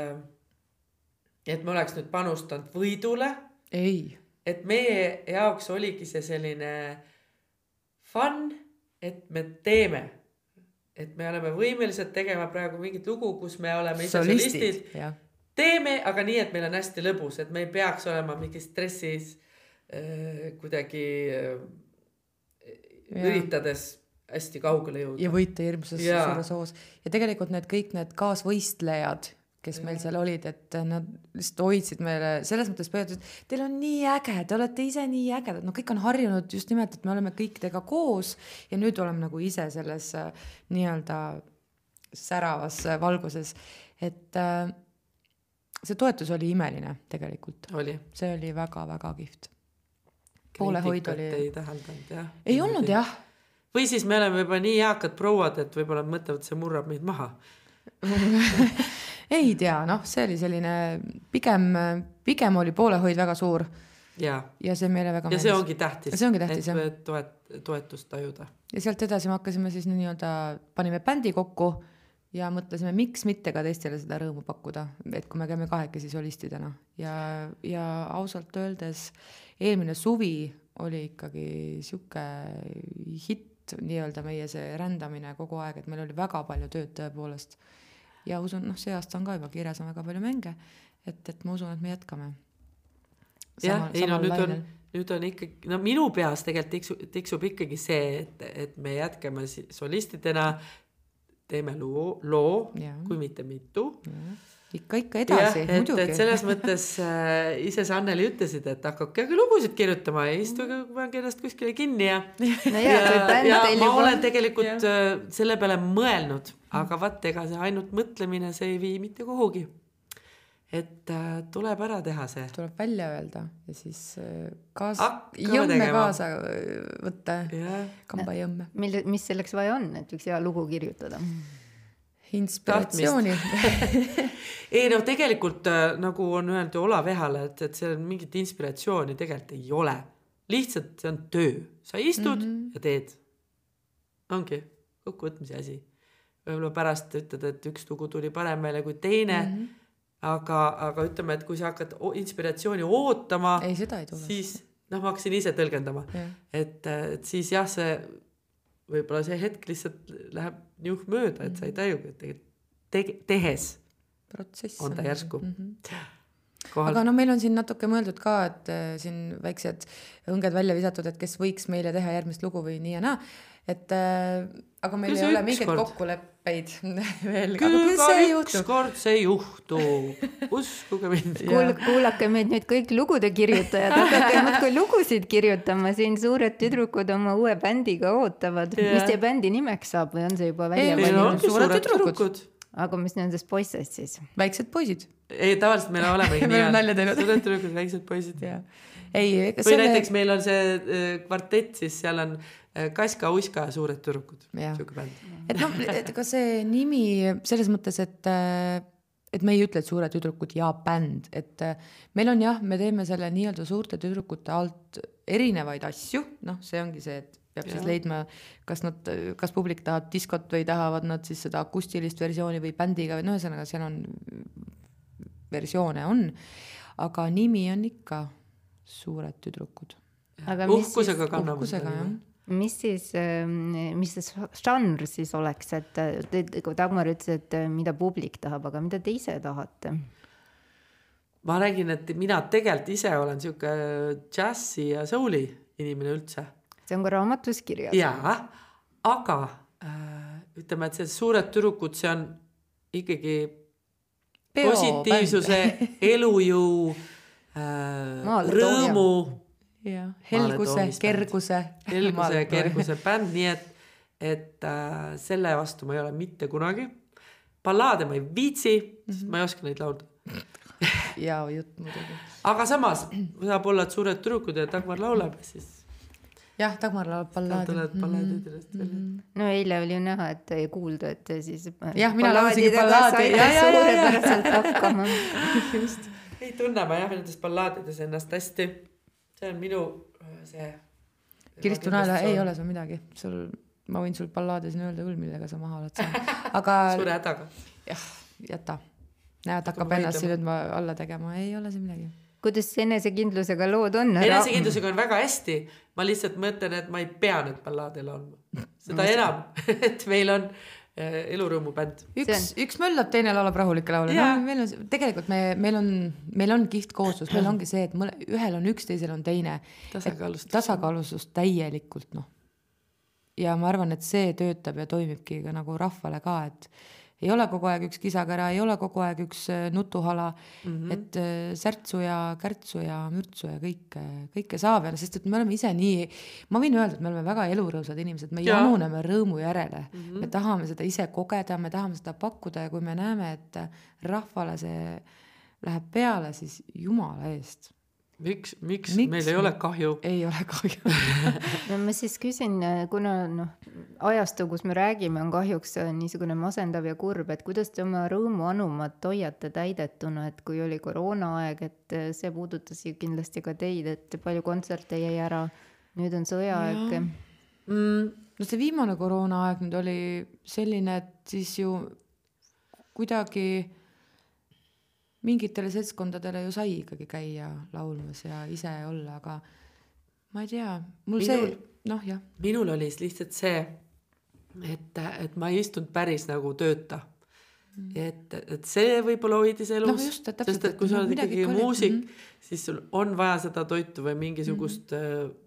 et me oleks nüüd panustanud võidule,
ei,
et meie jaoks oligi see selline fun, et me teeme. Et me oleme võimelised tegema praegu mingit lugu, kus me oleme ise solistid,
jah,
teeme, aga nii, et meil on hästi lõbus, et me ei peaks olema mingis stressis äh, kuidagi äh, üritades hästi kaugele jõuda.
ja võita hirmsas suures hoos. Ja tegelikult need kõik need kaasvõistlejad, kes meil seal olid, et nad lihtsalt hoidsid meile selles mõttes pöördusid, teil on nii äge, te olete ise nii ägedad, no kõik on harjunud just nimelt, et me oleme kõik teiega koos ja nüüd oleme nagu ise selles äh, nii-öelda säravas äh, valguses, et äh, see toetus oli imeline tegelikult,
oli.
see oli väga-väga kihvt. poolehoid oli,
ei täheldanud jah.
ei olnud. jah,
või siis me oleme juba nii eakad prouad, et võib-olla mõtlevad, see murrab meid maha.
ei tea, noh, see oli selline pigem, pigem oli poolehoid väga suur
ja,
ja see meile väga
ja see ongi tähtis.
See ongi tähtis, jah.
et toet-, toetust tajuda.
ja sealt edasi me hakkasime siis nii-öelda, panime bändi kokku ja mõtlesime, miks mitte ka teistele seda rõõmu pakkuda, et kui me käime kahekesi solistidena ja, ja ausalt öeldes eelmine suvi oli ikkagi sihuke hitt nii-öelda meie see rändamine kogu aeg, et meil oli väga palju tööd tõepoolest. Ja usun, noh, see aasta on ka juba kirjas on väga palju mänge, et, et ma usun, et me jätkame.
jah, ei no nüüd on, nüüd on ikkagi, no minu peas tegelikult tiksub, tiksub ikkagi see, et, et me jätkame solistidena, teeme loo, loo, kui mitte mitu
ikka, ikka edasi, muidugi
et. selles mõttes äh, ise sa Anneli ütlesid, et hakake aga lugusid kirjutama ja istuge, pange ennast kuskile kinni ja.
no bänd
ja
teil
ma olen tegelikult äh, selle peale mõelnud, aga vaat ega see ainult mõtlemine, see ei vii mitte kuhugi. et äh, tuleb ära teha see.
tuleb välja öelda ja siis äh, kaas-, jõmme
tegema.
kaasa äh, võtta,
jah,
kambajõmme,
mille, mis selleks vaja on, et üks hea lugu kirjutada?
inspiratsiooni.
ei no tegelikult äh, nagu on öelnud ju Olav Ehale, et, et seal mingit inspiratsiooni tegelikult ei ole. lihtsalt see on töö, sa istud mm -hmm. ja teed. ongi kokkuvõtmise asi. võib-olla pärast ütled, et üks lugu tuli parem meile kui teine mm. -hmm. aga, aga ütleme, et kui sa hakkad inspiratsiooni ootama,
ei, seda ei tule.
siis noh, ma hakkasin ise tõlgendama,
Jah.
et, et siis jah, see võib-olla see hetk lihtsalt läheb niuh mööda, et sa ei tajugi, et tegelikult tege-, tehes
protsess
on ta järsku
mm. -hmm.
Kohal
aga no meil on siin natuke mõeldud ka, et äh, siin väiksed õnged välja visatud, et kes võiks meile teha järgmist lugu või nii ja naa. et äh, aga meil
Küll
ei ole mingeid kokkuleppeid veel, aga
küll ka
see juhtub.
ükskord see juhtub, uskuge mind.
kuul-, kuulake meid nüüd kõik lugude kirjutajad, hakake muudkui lugusid kirjutama, siin suured tüdrukud oma uue bändiga ootavad. Mis teie bändi nimeks saab või on see juba välja
Ei, meil suured
suured
tüdrukud.
tüdrukud.
Aga mis nendest poistest siis?
väiksed poisid.
ei, tavaliselt meil olemegi
Me oleme nalja teinud.
tüdrukud, väiksed poisid.
ei, ega
või
selle
näiteks meil on see äh, kvartett, siis seal on äh, Kaska, Uiska ja Suured tüdrukud.
Et noh, et ega see nimi selles mõttes, et äh, et me ei ütle, et suured tüdrukud ja bänd, et meil on jah, me teeme selle nii-öelda suurte tüdrukute alt erinevaid asju, noh, see ongi see, et peab ja. siis leidma, kas nad, kas publik tahab diskot või tahavad nad siis seda akustilist versiooni või bändiga või no ühesõnaga, seal on versioone on, aga nimi on ikka Suured tüdrukud.
aga mis siis,
uhkusega kanname
uhkusega jah.
mis siis, mis see žanr siis oleks, et Dagmar ütles, et äh, mida publik tahab, aga mida te ise tahate?
ma räägin, et mina tegelikult ise olen siuke džässi ja soul'i inimene üldse.
See on ka raamatus kirjas.
jaa, aga äh, ütleme, et see Suured tüdrukud, see on ikkagi
Peo
positiivsuse, elujõu äh,, rõõmu,
jah, helguse, kerguse.
helguse ja kerguse bänd, nii et, et äh, selle vastu ma ei ole mitte kunagi. ballaade ma ei viitsi, sest ma ei oska neid laulda.
ja jutt muidugi.
aga samas saab olla, et Suured tüdrukud ja Dagmar laulab, siis
jah, Dagmar laulab ballaadi.
tulevad ballaadid üles välja.
no eile oli ju näha, et ei kuulda, et siis.
Jah, mina laulsingi ballaadi.
Suurepäraselt hakkama.
ei tunne ma jah nendes ballaadides ennast hästi. see on minu äh, see.
Kristu Naela, ei ole sul midagi, sul, ma võin sul ballaade siin öelda küll, millega sa maha oled saanud, aga
suure hädaga.
jah, jäta. näed, hakkab ennast siin nüüd ma alla tegema, ei ole siin midagi.
Kuidas enesekindlusega lood on?
enesekindlusega on väga hästi, ma lihtsalt mõtlen, et ma ei pea nüüd ballaade laulma. seda enam, et meil on äh, elurõõmubänd.
üks, üks möllab, teine laulab rahulikke laule
Jaa.
no,. meil on, tegelikult me, meil on, meil on kihvt kooslus, meil ongi see, et mõle, ühel on üks, teisel on teine.
Tasakaalustus.
tasakaalustus täielikult, noh. ja ma arvan, et see töötab ja toimibki ka nagu rahvale ka, et ei ole kogu aeg üks kisakära, ei ole kogu aeg üks äh, nutuhala mm, -hmm. et äh, särtsu ja kärtsu ja mürtsu ja kõike, kõike saab ja sest et me oleme ise nii, ma võin öelda, et me oleme väga elurõõmsad inimesed, me
Jaa.
januneme rõõmu järele mm, -hmm. me tahame seda ise kogeda, me tahame seda pakkuda ja kui me näeme, et rahvale see läheb peale, siis jumala eest
miks, miks,
Miks
meil ei ole kahju?
ei ole kahju.
no ma siis küsin, kuna noh, ajastu, kus me räägime, on kahjuks äh, niisugune masendav ja kurb, et kuidas te oma rõõmuanumat hoiate täidetuna, et kui oli koroonaaeg, et äh, see puudutas ju kindlasti ka teid, et palju kontserte jäi ära. nüüd on sõjaaeg.
Mm,
no see viimane koroonaaeg nüüd oli selline, et siis ju kuidagi mingitele seltskondadele ju sai ikkagi käia laulmas ja ise olla, aga ma ei tea, mul see
Minul-,
noh jah,
minul oli lihtsalt see, et, et ma ei istunud päris nagu tööta. et, et see võib-olla hoidis elus
täpselt,
sest et kui sa
noh,
oled ikkagi muusik
mhm.,
siis sul on vaja seda toitu või mingisugust mm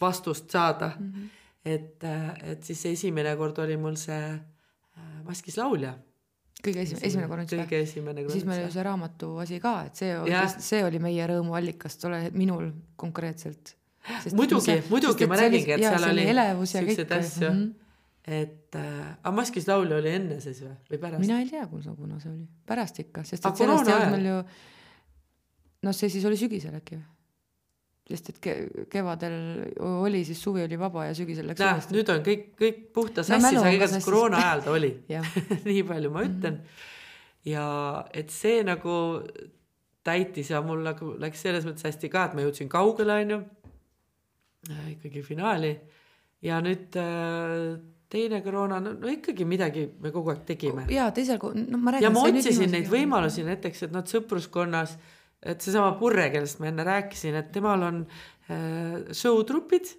vastust saada mm.
Mhm.
et, et siis esimene kord oli mul see äh, Maskis laulja.
Kõige esimene, esimene kord üldse.
kõige esimene
siis meil oli see raamatu asi ka, et see see oli meie rõõmuallikas, tol ajal minul konkreetselt.
muidugi, muidugi ma räägingi, et seal oli
elevus ja kõik.
asju mm. -hmm. et äh,, aga Maskis laulja oli enne siis või, või pärast?
mina ei tea, kuna see oli, pärast ikka, sest et sellest ei olnud meil ju, noh, see siis oli sügisel äkki või? Sest et ke-, kevadel oli siis suvi oli vaba ja sügisel läks
näe, nüüd on kõik, kõik puhta
No
sassis no,, aga igatahes koroona ajal ta oli. nii palju ma ütlen. ja et see nagu täitis ja mul nagu läks selles mõttes hästi ka, et ma jõudsin kaugele, onju. ikkagi finaali ja nüüd äh, teine koroona, no, no ikkagi midagi me kogu aeg tegime.
ja teisel, noh, ma räägin.
ja ma otsisin neid võimalusi näiteks, et noh, sõpruskonnas, et seesama Purre, kellest ma enne rääkisin, et temal on äh, show-trupid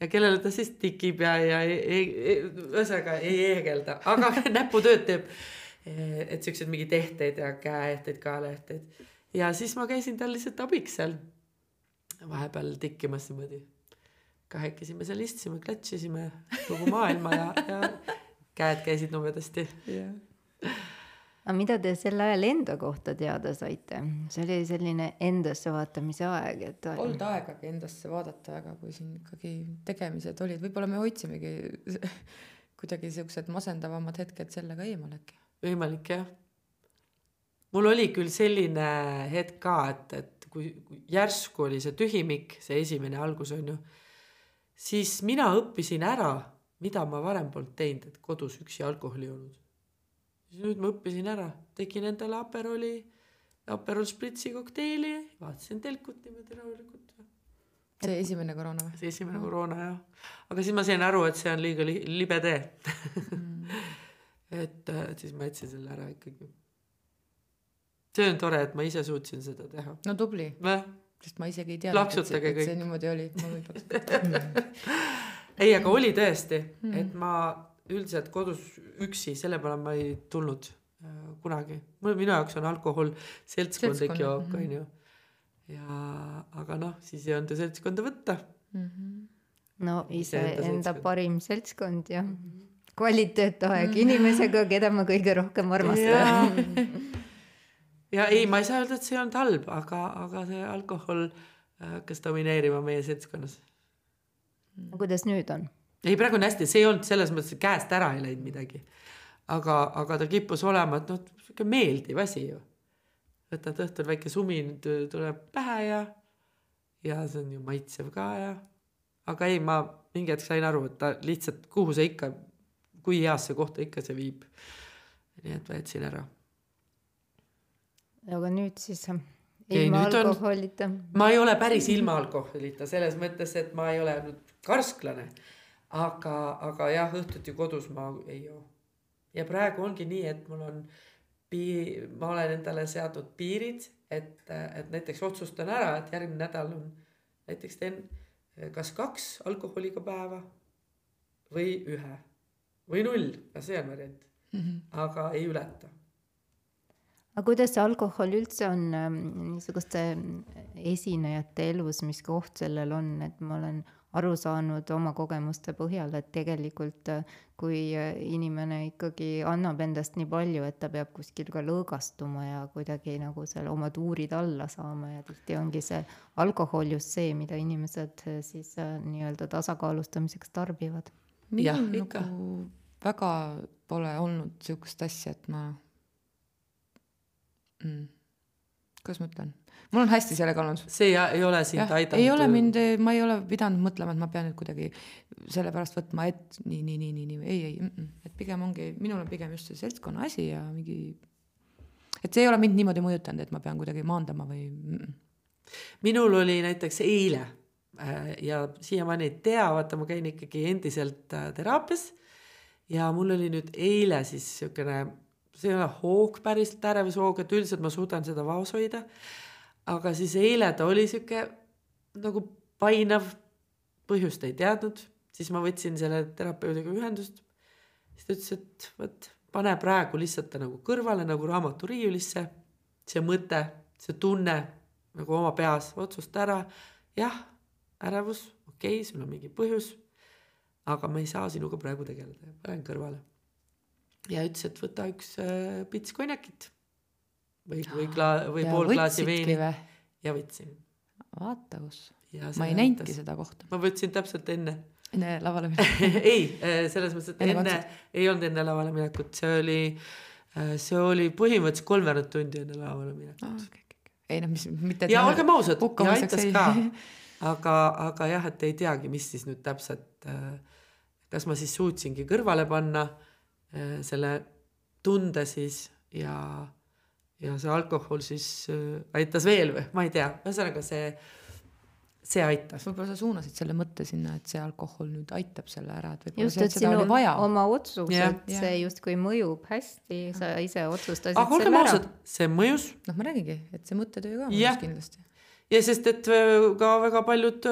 ja kellele ta siis tikib ja, ja ei- ei- ei- ühesõnaga ei heegelda, aga näputööd teeb. et siukseid mingi tehteid ja käeehteid, kaelaehteid ja siis ma käisin tal lihtsalt abiks seal vahepeal tikkimas niimoodi. kahekesime seal istusime, klatšisime kogu maailma ja, ja käed käisid nobedasti.
Aga mida te sel ajal enda kohta teada saite? see oli selline endasse vaatamise aeg, et
polnud aegagi endasse vaadata väga, kui siin ikkagi tegemised olid, võib-olla me hoidsimegi kuidagi siuksed masendavamad hetked sellega eemal äkki.
võimalik jah. mul oli küll selline hetk ka, et, et kui, järsku oli see tühimik, see esimene algus on ju, siis mina õppisin ära, mida ma varem polnud teinud, et kodus üksi alkoholi olnud. Siis nüüd ma õppisin ära, tegin endale Aperoli, Aperol Spritzi kokteili, vaatasin telkut niimoodi rahulikult.
see esimene koroona või?
see esimene koroona jah, aga siis ma sain aru, et see on liiga li libe tee. Et, et siis ma jätsin selle ära ikkagi. see on tore, et ma ise suutsin seda teha.
no tubli, sest ma isegi ei teadnud, et, see- et see niimoodi oli, ma võin plaksutada.
ei, aga oli tõesti, et ma üldiselt kodus üksi, selle peale ma ei tulnud äh, kunagi. mul, minu jaoks on alkohol seltskondlik
Seltskond,
jook,
mhm.
onju. ja, aga noh, siis ei olnud ju seltskonda võtta.
no
Iseenda seltskond.
parim seltskond ja kvaliteetaeg inimesega, keda ma kõige rohkem armastan.
ja ei, ma ei saa öelda, et see ei olnud halb, aga, aga see alkohol äh, hakkas domineerima meie seltskonnas.
kuidas nüüd on?
Ei, praegu on hästi, see ei olnud selles mõttes, et käest ära ei läinud midagi. aga, aga ta kippus olema, et noh, sihuke meeldiv asi ju. võtad õhtul väike sumin tuleb pähe ja, ja see on ju maitsev ka ja, aga ei, ma mingi hetk sain aru, et ta lihtsalt, kuhu see ikka, kui heasse kohta ikka see viib. nii et võtsin ära
aga nüüd siis ilma ei, alkoholita on...?
ma ei ole päris ilma alkoholita selles mõttes, et ma ei ole nüüd karsklane. Aga, aga jah, õhtuti kodus ma ei joo. ja praegu ongi nii, et mul on pii-, ma olen endale seadnud piirid, et, et näiteks otsustan ära, et järgmine nädal on näiteks teen kas kaks alkoholiga päeva või ühe või null, ka see on variant mm. -hmm. aga ei ületa
aga kuidas see alkohol üldse on ähm, niisuguste esinejate elus, mis koht sellel on, et ma olen aru saanud oma kogemuste põhjal, et tegelikult äh, kui äh, inimene ikkagi annab endast nii palju, et ta peab kuskil ka lõõgastuma ja kuidagi nagu seal oma tuurid alla saama ja tihti ongi see alkohol just see, mida inimesed äh, siis nii-öelda tasakaalustamiseks tarbivad.
minul nagu väga pole olnud sihukest asja, et ma mm.. Kuidas ma ütlen? mul on hästi sellega olnud.
see ei ole sind aidanud?
ei ole mind, ma ei ole pidanud mõtlema, et ma pean nüüd kuidagi sellepärast võtma, et nii, nii, nii, nii, nii, ei, ei mm, -mm. et pigem ongi, minul on pigem just see seltskonna asi ja mingi, et see ei ole mind niimoodi mõjutanud, et ma pean kuidagi maandama või mm. -mm.
minul oli näiteks eile äh, ja siiamaani ei tea, vaata, ma käin ikkagi endiselt äh, teraapias ja mul oli nüüd eile siis niisugune see ei ole hoog päriselt, ärevushoog, et üldiselt ma suudan seda vaos hoida. aga siis eile ta oli sihuke nagu painav, põhjust ei teadnud, siis ma võtsin selle terapeudiga ühendust. siis ta ütles, et vot pane praegu lihtsalt ta nagu kõrvale nagu raamaturiiulisse. see mõte, see tunne nagu oma peas, otsusta ära. jah, ärevus, okei okay,, sul on mingi põhjus. aga ma ei saa sinuga praegu tegeleda, panen kõrvale ja ütles, et võta üks äh, pits konjakit või, või kla- või ja pool klaasi veini või? ja võtsin.
vaata kus, ma ei näinudki seda kohta.
ma võtsin täpselt enne.
enne lavale minekut
ei, äh, selles mõttes, et enne, enne, ei olnud enne lavale minekut, see oli, äh, see oli põhimõtteliselt kolmveerand tundi enne lavale minekut
oh,. Okay, okay. ei noh, mis mitte.
ja olgem ausad, ja aitas ka aga, aga jah, et ei teagi, mis siis nüüd täpselt, kas ma siis suutsingi kõrvale panna Äh, selle tunde siis ja, ja see alkohol siis äh, aitas veel või? Ma ei tea, ühesõnaga see, see aitas.
võib-olla sa suunasid selle mõtte sinna, et see alkohol nüüd aitab selle ära, et
võib-olla just, et sinu oma otsus, et see justkui mõjub hästi, sa ise otsustasid
aga olgem ausad, see mõjus.
noh, ma räägingi, et see mõttetöö ka mõjus kindlasti.
Ja sest, et äh, ka väga paljud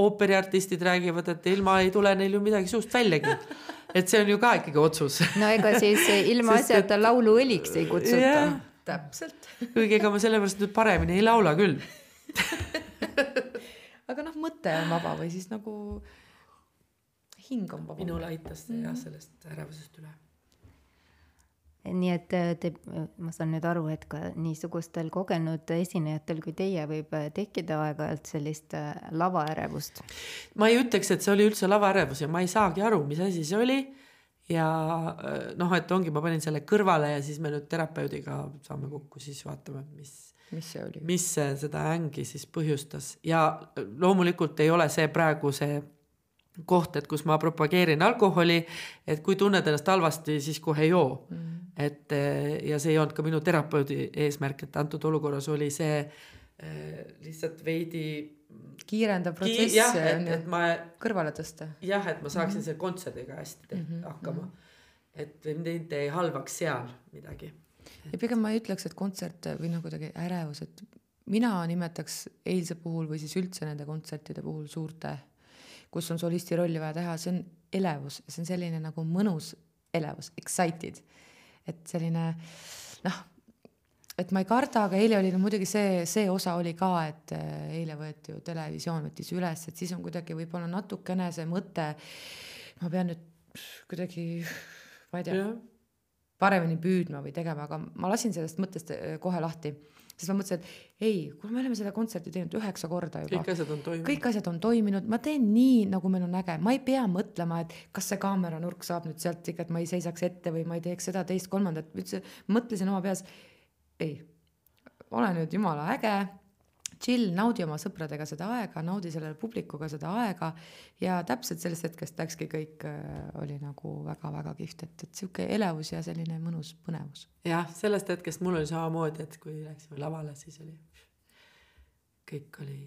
ooperiartistid räägivad, et ilma ei tule neil ju midagi suust väljagi et see on ju ka ikkagi otsus.
no ega siis ilmaasjata et... lauluõliks ei kutsuta.
täpselt. kuigi ega ma sellepärast nüüd paremini ei laula küll
aga noh, mõte on vaba või siis nagu hing on vaba.
minule aitas see jah, mhm. sellest ärevusest üle
nii et äh, te, ma saan nüüd aru, et ka niisugustel kogenud esinejatel kui teie võib äh, tekkida aeg-ajalt sellist äh, lavaärevust.
ma ei ütleks, et see oli üldse lavaärevus ja ma ei saagi aru, mis asi see oli. ja noh, et ongi, ma panin selle kõrvale ja siis me nüüd terapeudiga saame kokku, siis vaatame, mis
mis see oli?
mis seda ängi siis põhjustas ja loomulikult ei ole see praegu see koht, et kus ma propageerin alkoholi, et kui tunned ennast halvasti, siis kohe joo mm. -hmm. et eh, ja see ei olnud ka minu terapeudi eesmärk, et antud olukorras oli see äh, lihtsalt veidi.
kiirendav protsess
ki. jah, et, et ma.
kõrvale tõsta.
jah, et ma saaksin mm -hmm. selle kontserdiga hästi mm -hmm. hakkama. -hmm. et mind ei halvaks seal midagi.
ja pigem ma ei ütleks, et kontsert või noh, kuidagi ärevus, et mina nimetaks eilse puhul või siis üldse nende kontsertide puhul suurte kus on solisti rolli vaja teha, see on elevus, see on selline nagu mõnus elevus, excited. et selline noh, et ma ei karda, aga eile oli no muidugi see, see osa oli ka, et äh, eile võeti ju televisioon võttis üles, et siis on kuidagi võib-olla natukene see mõte, ma pean nüüd kuidagi, ma ei tea paremini püüdma või tegema, aga ma lasin sellest mõttest eh, kohe lahti, sest ma mõtlesin, et ei, kuule, me oleme seda kontserti teinud üheksa korda juba.
Kõik asjad on toimunud.
kõik asjad on toiminud, ma teen nii, nagu meil on äge, ma ei pea mõtlema, et kas see kaameranurk saab nüüd sealt ikka, et ma ei seisaks ette või ma ei teeks seda, teist, kolmandat, üldse mõtlesin oma peas, ei, ole nüüd jumala äge, chill, naudi oma sõpradega seda aega, naudi selle publikuga seda aega ja täpselt sellest hetkest läkski kõik äh, oli nagu väga-väga kihvt, et, et sihuke elevus ja selline mõnus põnevus.
jah, sellest hetkest mul oli samamoodi, et kui läksime lavale, siis oli, kõik oli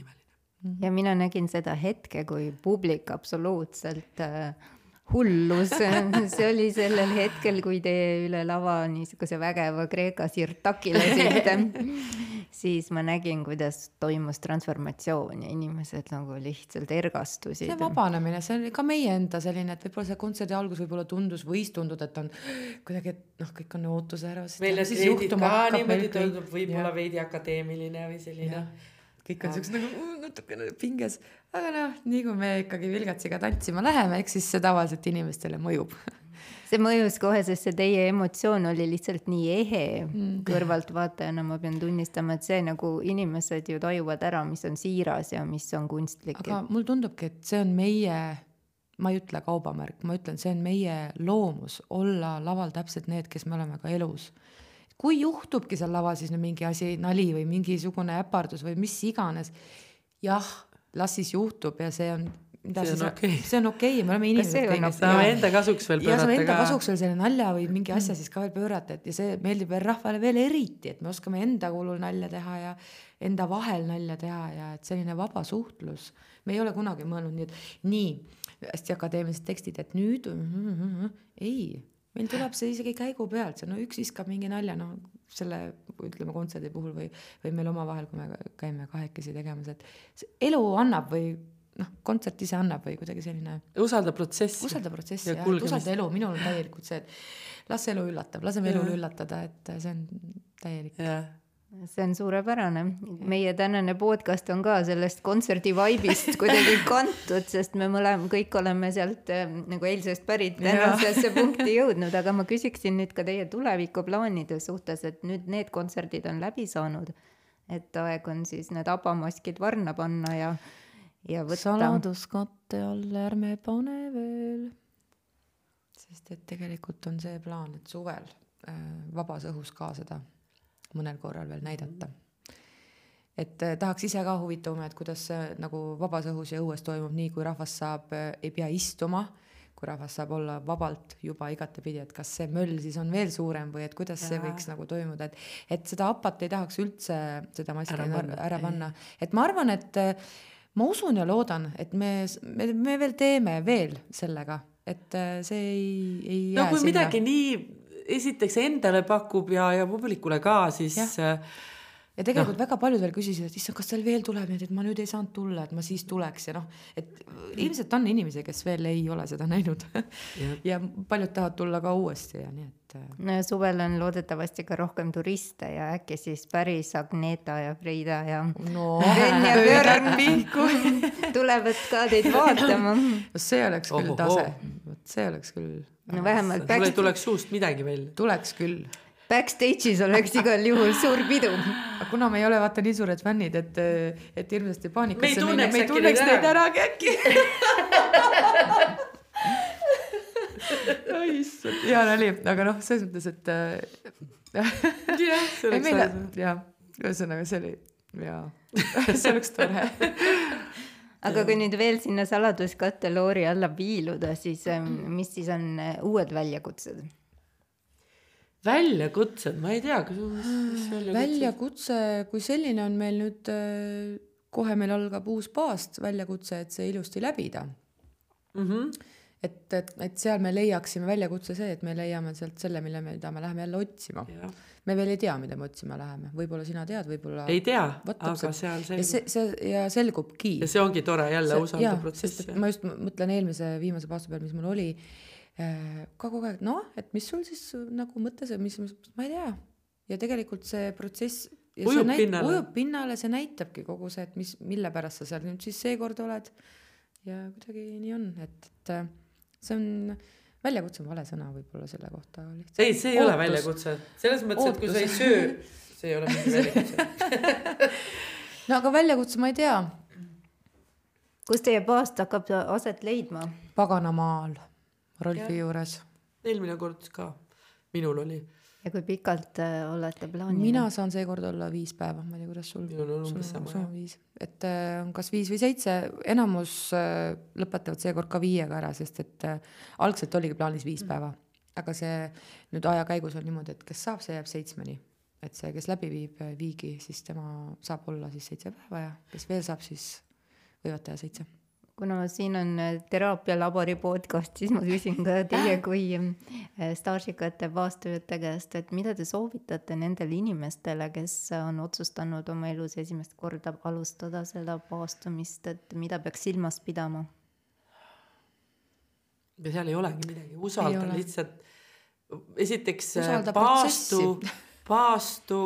imeline.
ja mina nägin seda hetke, kui publik absoluutselt äh, hullus, see oli sellel hetkel, kui te üle lava niisuguse vägeva Kreeka sirtaki lasite, siis ma nägin, kuidas toimus transformatsioon ja inimesed nagu lihtsalt
see
ergastusid.
vabanemine, see on ka meie enda selline, et võib-olla see kontserdi algus võib-olla tundus, võis tunduda, et on kuidagi, et noh, kõik on ootuse ära.
meil need reedid ka niimoodi tundub võib-olla veidi akadeemiline või selline.
kõik on siuksed nagu "Uh, natukene pinges, aga noh, nii kui me ikkagi Vilgatsiga tantsima läheme, eks siis see tavaliselt inimestele mõjub.
see mõjus kohe, sest see teie emotsioon oli lihtsalt nii ehe mm. kõrvaltvaatajana, ma pean tunnistama, et see nagu inimesed ju tajuvad ära, mis on siiras ja mis on kunstlik.
aga mulle tundubki, et see on meie, ma ei ütle kaubamärk, ma ütlen, see on meie loomus olla laval täpselt need, kes me oleme ka elus. kui juhtubki seal laval siis nüüd mingi asi, nali või mingisugune äpardus või mis iganes, jah, las siis juhtub ja see on, mida
See on okei.,
see on okei okay,, me oleme inimesed
on
kõigest
saame enda kasuks veel
ja saame
pöörata
enda
ka.
kasuks veel selle nalja või mingi asja siis ka veel pöörata, et ja see meeldib veel rahvale veel eriti, et me oskame enda kulul nalja teha ja enda vahel nalja teha ja et selline vaba suhtlus. me ei ole kunagi mõelnud nii, et nii hästi akadeemilised tekstid, et nüüd mm, mm, mm, ei, meil tuleb see isegi käigu pealt, see no üks viskab mingi nalja, no selle ütleme kontserdi puhul või, või meil omavahel, kui me käime kahekesi tegemas, et elu annab või noh, kontsert ise annab või kuidagi selline
usalda protsessi.
usalda protsessi
Ja
jah, et usalda elu, minul on täielikult see, et las elu üllatab, laseme elul üllatada, et see on täielik.
jah,
see on suurepärane. meie tänane podcast on ka sellest kontserdi vaibist kuidagi kantud, sest me mõlema, kõik oleme sealt äh, nagu eilsest pärit tänasesse punkti jõudnud, aga ma küsiksin nüüd ka teie tulevikuplaanide suhtes, et nüüd need kontserdid on läbi saanud. et aeg on siis need abamaskid varna panna ja, ja võtta.
saladuskatte all ärme pane veel. sest et tegelikult on see plaan, et suvel äh, vabas õhus ka seda mõnel korral veel näidata. et äh, tahaks ise ka huvitavama, et kuidas see nagu vabas õhus ja õues toimub, nii kui rahvas saab äh,, ei pea istuma, kui rahvas saab olla vabalt juba igatepidi, et kas see möll siis on veel suurem või et kuidas see
Jaa.
võiks nagu toimuda, et et seda apat ei tahaks üldse seda maski
Ära
ära,
panna,
et ma arvan, et äh, ma usun ja loodan, et me, me, me veel teeme veel sellega, et äh, see ei, ei
no
jää
kui
sinna.
midagi nii esiteks endale pakub ja, ja publikule ka, siis
Jah. Ja tegelikult no. väga paljud veel küsisid, et issand, kas teil veel tuleb neid, et ma nüüd ei saanud tulla, et ma siis tuleks ja noh, et ilmselt on inimesi, kes veel ei ole seda näinud
Jah.
ja paljud tahavad tulla ka uuesti ja nii et äh,
no ja suvel on loodetavasti ka rohkem turiste ja äkki siis päris Agneta ja Frida ja
no
Sven ja Björn
pihku.
tulevad ka teid vaatama.
no see oleks küll tase, vot see oleks küll,
no vähemalt
tuleks suust midagi välja.
tuleks küll.
Backstage'is oleks igal juhul suur pidu.
kuna me ei ole vaata nii suured fännid, et, et hirmsasti paanikasse
ei tunneks
me ei tunneks
neid ära.
äkki. oi issand, hea nali, aga noh, selles mõttes, et äh,
jah, see oleks äge.,
jah, ühesõnaga see oli, jaa, see oleks tore.
aga kui nüüd veel sinna saladuskatte loori alla piiluda, siis ähm, mis siis on äh, uued väljakutsed?
väljakutsed, ma ei tea, kas, mis väljakutsed.
väljakutse, kui selline on meil nüüd, kohe meil algab uus baast väljakutse, et see ilusti läbida
mm. -hmm.
et, et, et seal me leiaksime väljakutse see, et me leiame sealt selle, mille me, mida me läheme jälle otsima. me veel ei tea, mida me otsima läheme, võib-olla sina tead, võib-olla.
ei tea, aga
täpselt.
seal
ja
selgub.
see, see ja selgubki.
ja see ongi tore jälle
sest. et ma just mõtlen eelmise viimase paasta peal, mis mul oli, ka kogu aeg, noh, et mis sul siis nagu mõttes, mis, ma ei tea. ja tegelikult see protsess.
Ujub pinnale.
ujub pinnale, see näitabki kogu see, et mis, mille pärast sa seal nüüd siis seekord oled. ja kuidagi nii on, et, et äh, see on väljakutse on vale sõna võib-olla selle kohta lihtsalt.
ei, see ei ole
Ootus.
väljakutse, selles mõttes, et kui sa ei söö, see ei ole mingi väljakutse.
no aga väljakutse ma ei tea,
kus teie paast hakkab aset leidma?
paganamaal Rolfi
Jah.
juures.
eelmine kord ka, minul oli,
ja kui pikalt äh, olete plaaninud?
mina saan seekord olla viis päeva, ma ei tea, kuidas sul.
minul on umbes sama jah
viis, et äh, on kas viis või seitse, enamus äh, lõpetavad seekord ka viiega ära, sest et äh, algselt oligi plaanis viis päeva, aga see nüüd aja käigus on niimoodi, et kes saab, see jääb seitsmeni. et see, kes läbi viib äh, viigi, siis tema saab olla siis seitse päeva ja kes veel saab, siis võivad teha seitse.
Kuna siin on äh, teraapialabori podcast, siis ma küsin ka teie kui äh, staažikate baastöötajate käest, et mida te soovitate nendele inimestele, kes on otsustanud oma elus esimest korda alustada seda paastumist, et mida peaks silmas pidama?
ja seal ei olegi midagi, usalda
ole.
lihtsalt. esiteks äh,
Usalda
paastu paastu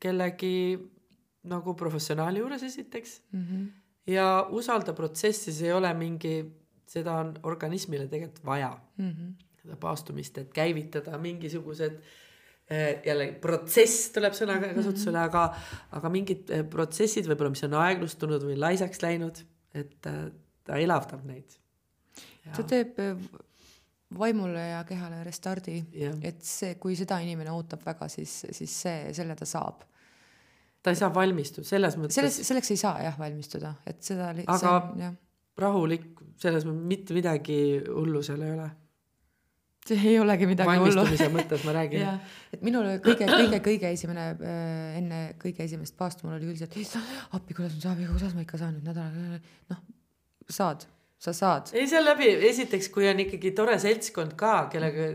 kellegi nagu professionaali juures esiteks
Mm -hmm.
Ja usalda protsessi, see ei ole mingi, seda on organismile tegelikult vaja,
Mm -hmm.
seda paastumist, et käivitada mingisugused eh, jälle protsess tuleb sõnaga kasutusele, aga, aga mingid eh, protsessid võib-olla, mis on aeglustunud või laisaks läinud, et eh, ta elavdab neid.
ta teeb vaimule ja kehale restardi, et see, kui seda inimene ootab väga, siis, siis see, selle ta saab.
Ta ei saa valmistuda selles mõttes
selles, selleks ei saa jah valmistuda, et seda
Aga-
see on, jah,
rahulik, selles mõttes mitte midagi hullu seal ei ole.
see ei olegi midagi hullu.
valmistumise mõttes ma räägin.
et minul kõige, kõige, kõige esimene äh, enne kõige esimest paastu mul oli üldiselt, appi, kuidas ma saan, kuidas ma ikka saan nüüd nädala, noh, saad, sa saad.
ei, seal läbi, esiteks, kui on ikkagi tore seltskond ka, kellega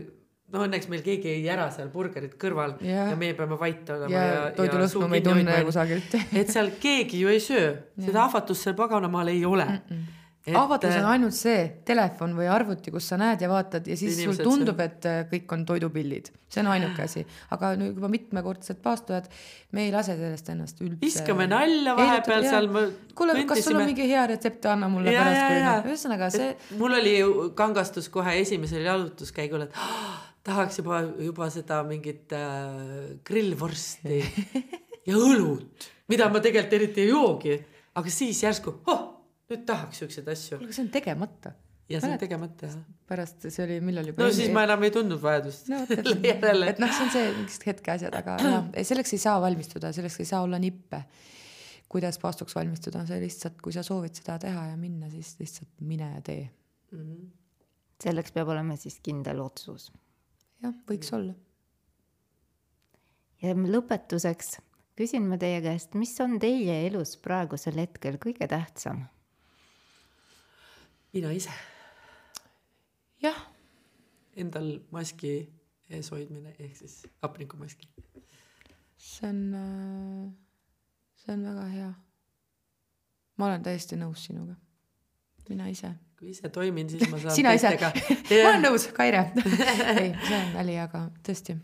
no õnneks meil keegi ei ära seal burgerit kõrval ja, ja meie peame vait olema
ja
ja,
toidulõhnu me ei tunne kusagilt.
et seal keegi ju ei söö, seda ahvatlust seal paganamaal ei ole.
ahvatlus on ainult see telefon või arvuti, kus sa näed ja vaatad ja siis
Inimesed
sul tundub, et äh, kõik on toidupillid, see on ainuke asi, aga nüüd juba mitmekordsed paastujad, me ei lase sellest ennast üldse.
viskame nalja vahepeal seal.
kuule, kas sul on mingi hea retsept, anna mulle
Ja,
pärast, kui noh, ühesõnaga see,
mul oli kangastus kohe esimesel jalutuskäigul, et ah, tahaks juba, juba seda mingit äh, grillvorsti ja õlut, mida ma tegelikult eriti ei joogi, aga siis järsku, oh, nüüd tahaks siukseid asju
kuule, see on tegemata.
ja see on tegemata jah.
pärast see oli millal juba.
no siis ma enam ei tundnud vajadust
no,
järele
et. noh, see on see mingid hetkeasjad, aga noh, selleks ei saa valmistuda, selleks ei saa olla nippe. kuidas paastuks valmistuda, see lihtsalt, kui sa soovid seda teha ja minna, siis lihtsalt mine ja tee.
selleks peab olema siis kindel otsus.
jah, võiks olla.
ja lõpetuseks küsin ma teie käest, mis on teie elus praegusel hetkel kõige tähtsam?
mina ise,
jah,
endal maski ees hoidmine ehk siis hapnikumaski.
see on, see on väga hea. ma olen täiesti nõus sinuga. mina ise.
Kui ise toimin, siis ma saan
sina ise. ma olen nõus, Kaire. ei, see on nali, aga tõesti.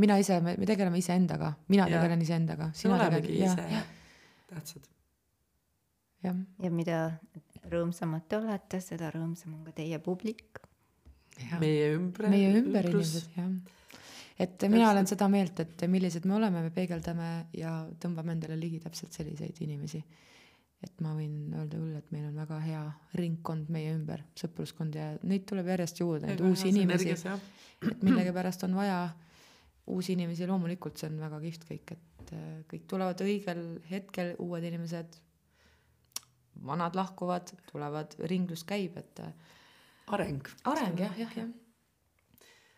mina ise, me, me tegeleme iseendaga, mina
Jah.
tegelen iseendaga,
me
sina
olemegi
tegeled,
ise tähtsad.
jah,
ja mida rõõmsamad te olete, seda rõõmsam on ka teie publik.
meie ümber.
meie ümber inimesed, jah. et mina olen seda meelt, et millised me oleme, me peegeldame ja tõmbame endale ligi täpselt selliseid inimesi. Et ma võin öelda küll, et meil on väga hea ringkond meie ümber, sõpruskond ja neid tuleb järjest juurde, neid uusi inimesi, et millegipärast on vaja uusi inimesi, loomulikult see on väga kihvt kõik, et äh, kõik tulevad õigel hetkel, uued inimesed, vanad lahkuvad, tulevad, ringlus käib, et äh,
areng.
areng jah, jah, jah.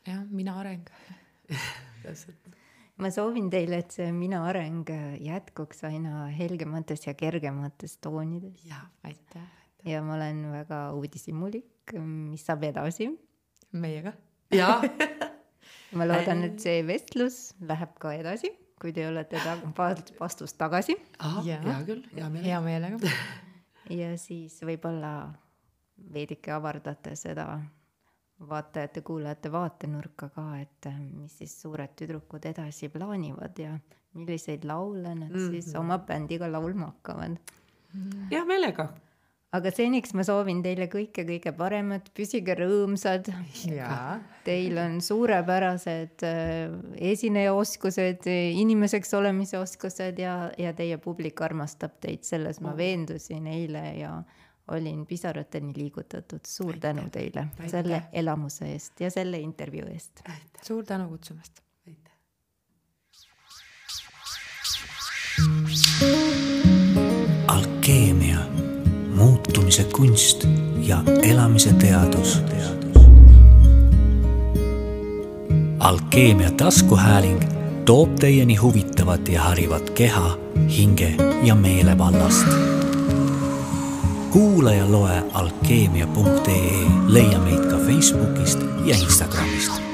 jah, mina areng.
täpselt.
Ma soovin teile, et see mina areng jätkuks aina helgemates ja kergemates toonides
jaa,
aitäh.
ja ma olen väga uudishimulik, mis saab edasi.
meiega.
jaa,
ma loodan, et see vestlus läheb ka edasi, kui te olete va- vastust tagasi
hea küll, hea meel.
hea meelega.
ja siis võib-olla veidike avardate seda vaatajate-kuulajate vaatenurka ka, et äh, mis siis suured tüdrukud edasi plaanivad ja milliseid laule nad mm -hmm. siis oma bändiga laulma hakkavad.
hea meelega.
aga seniks ma soovin teile kõike kõige paremat, püsige rõõmsad. Teil on suurepärased äh, esinejaoskused, inimeseks olemise oskused ja, ja teie publik armastab teid, selles ma veendusin eile ja olin pisarateni liigutatud. suur tänu teile
Aitäh.
selle elamuse eest ja selle intervjuu eest.
suur tänu kutsumast.
alkeemia, muutumise kunst ja elamise teadus. alkeemia taskuhääling toob teieni huvitavat ja harivat keha, hinge ja meele vallast. Kuula ja loe alkeemia.ee, leia meid ka Facebookist ja Instagramist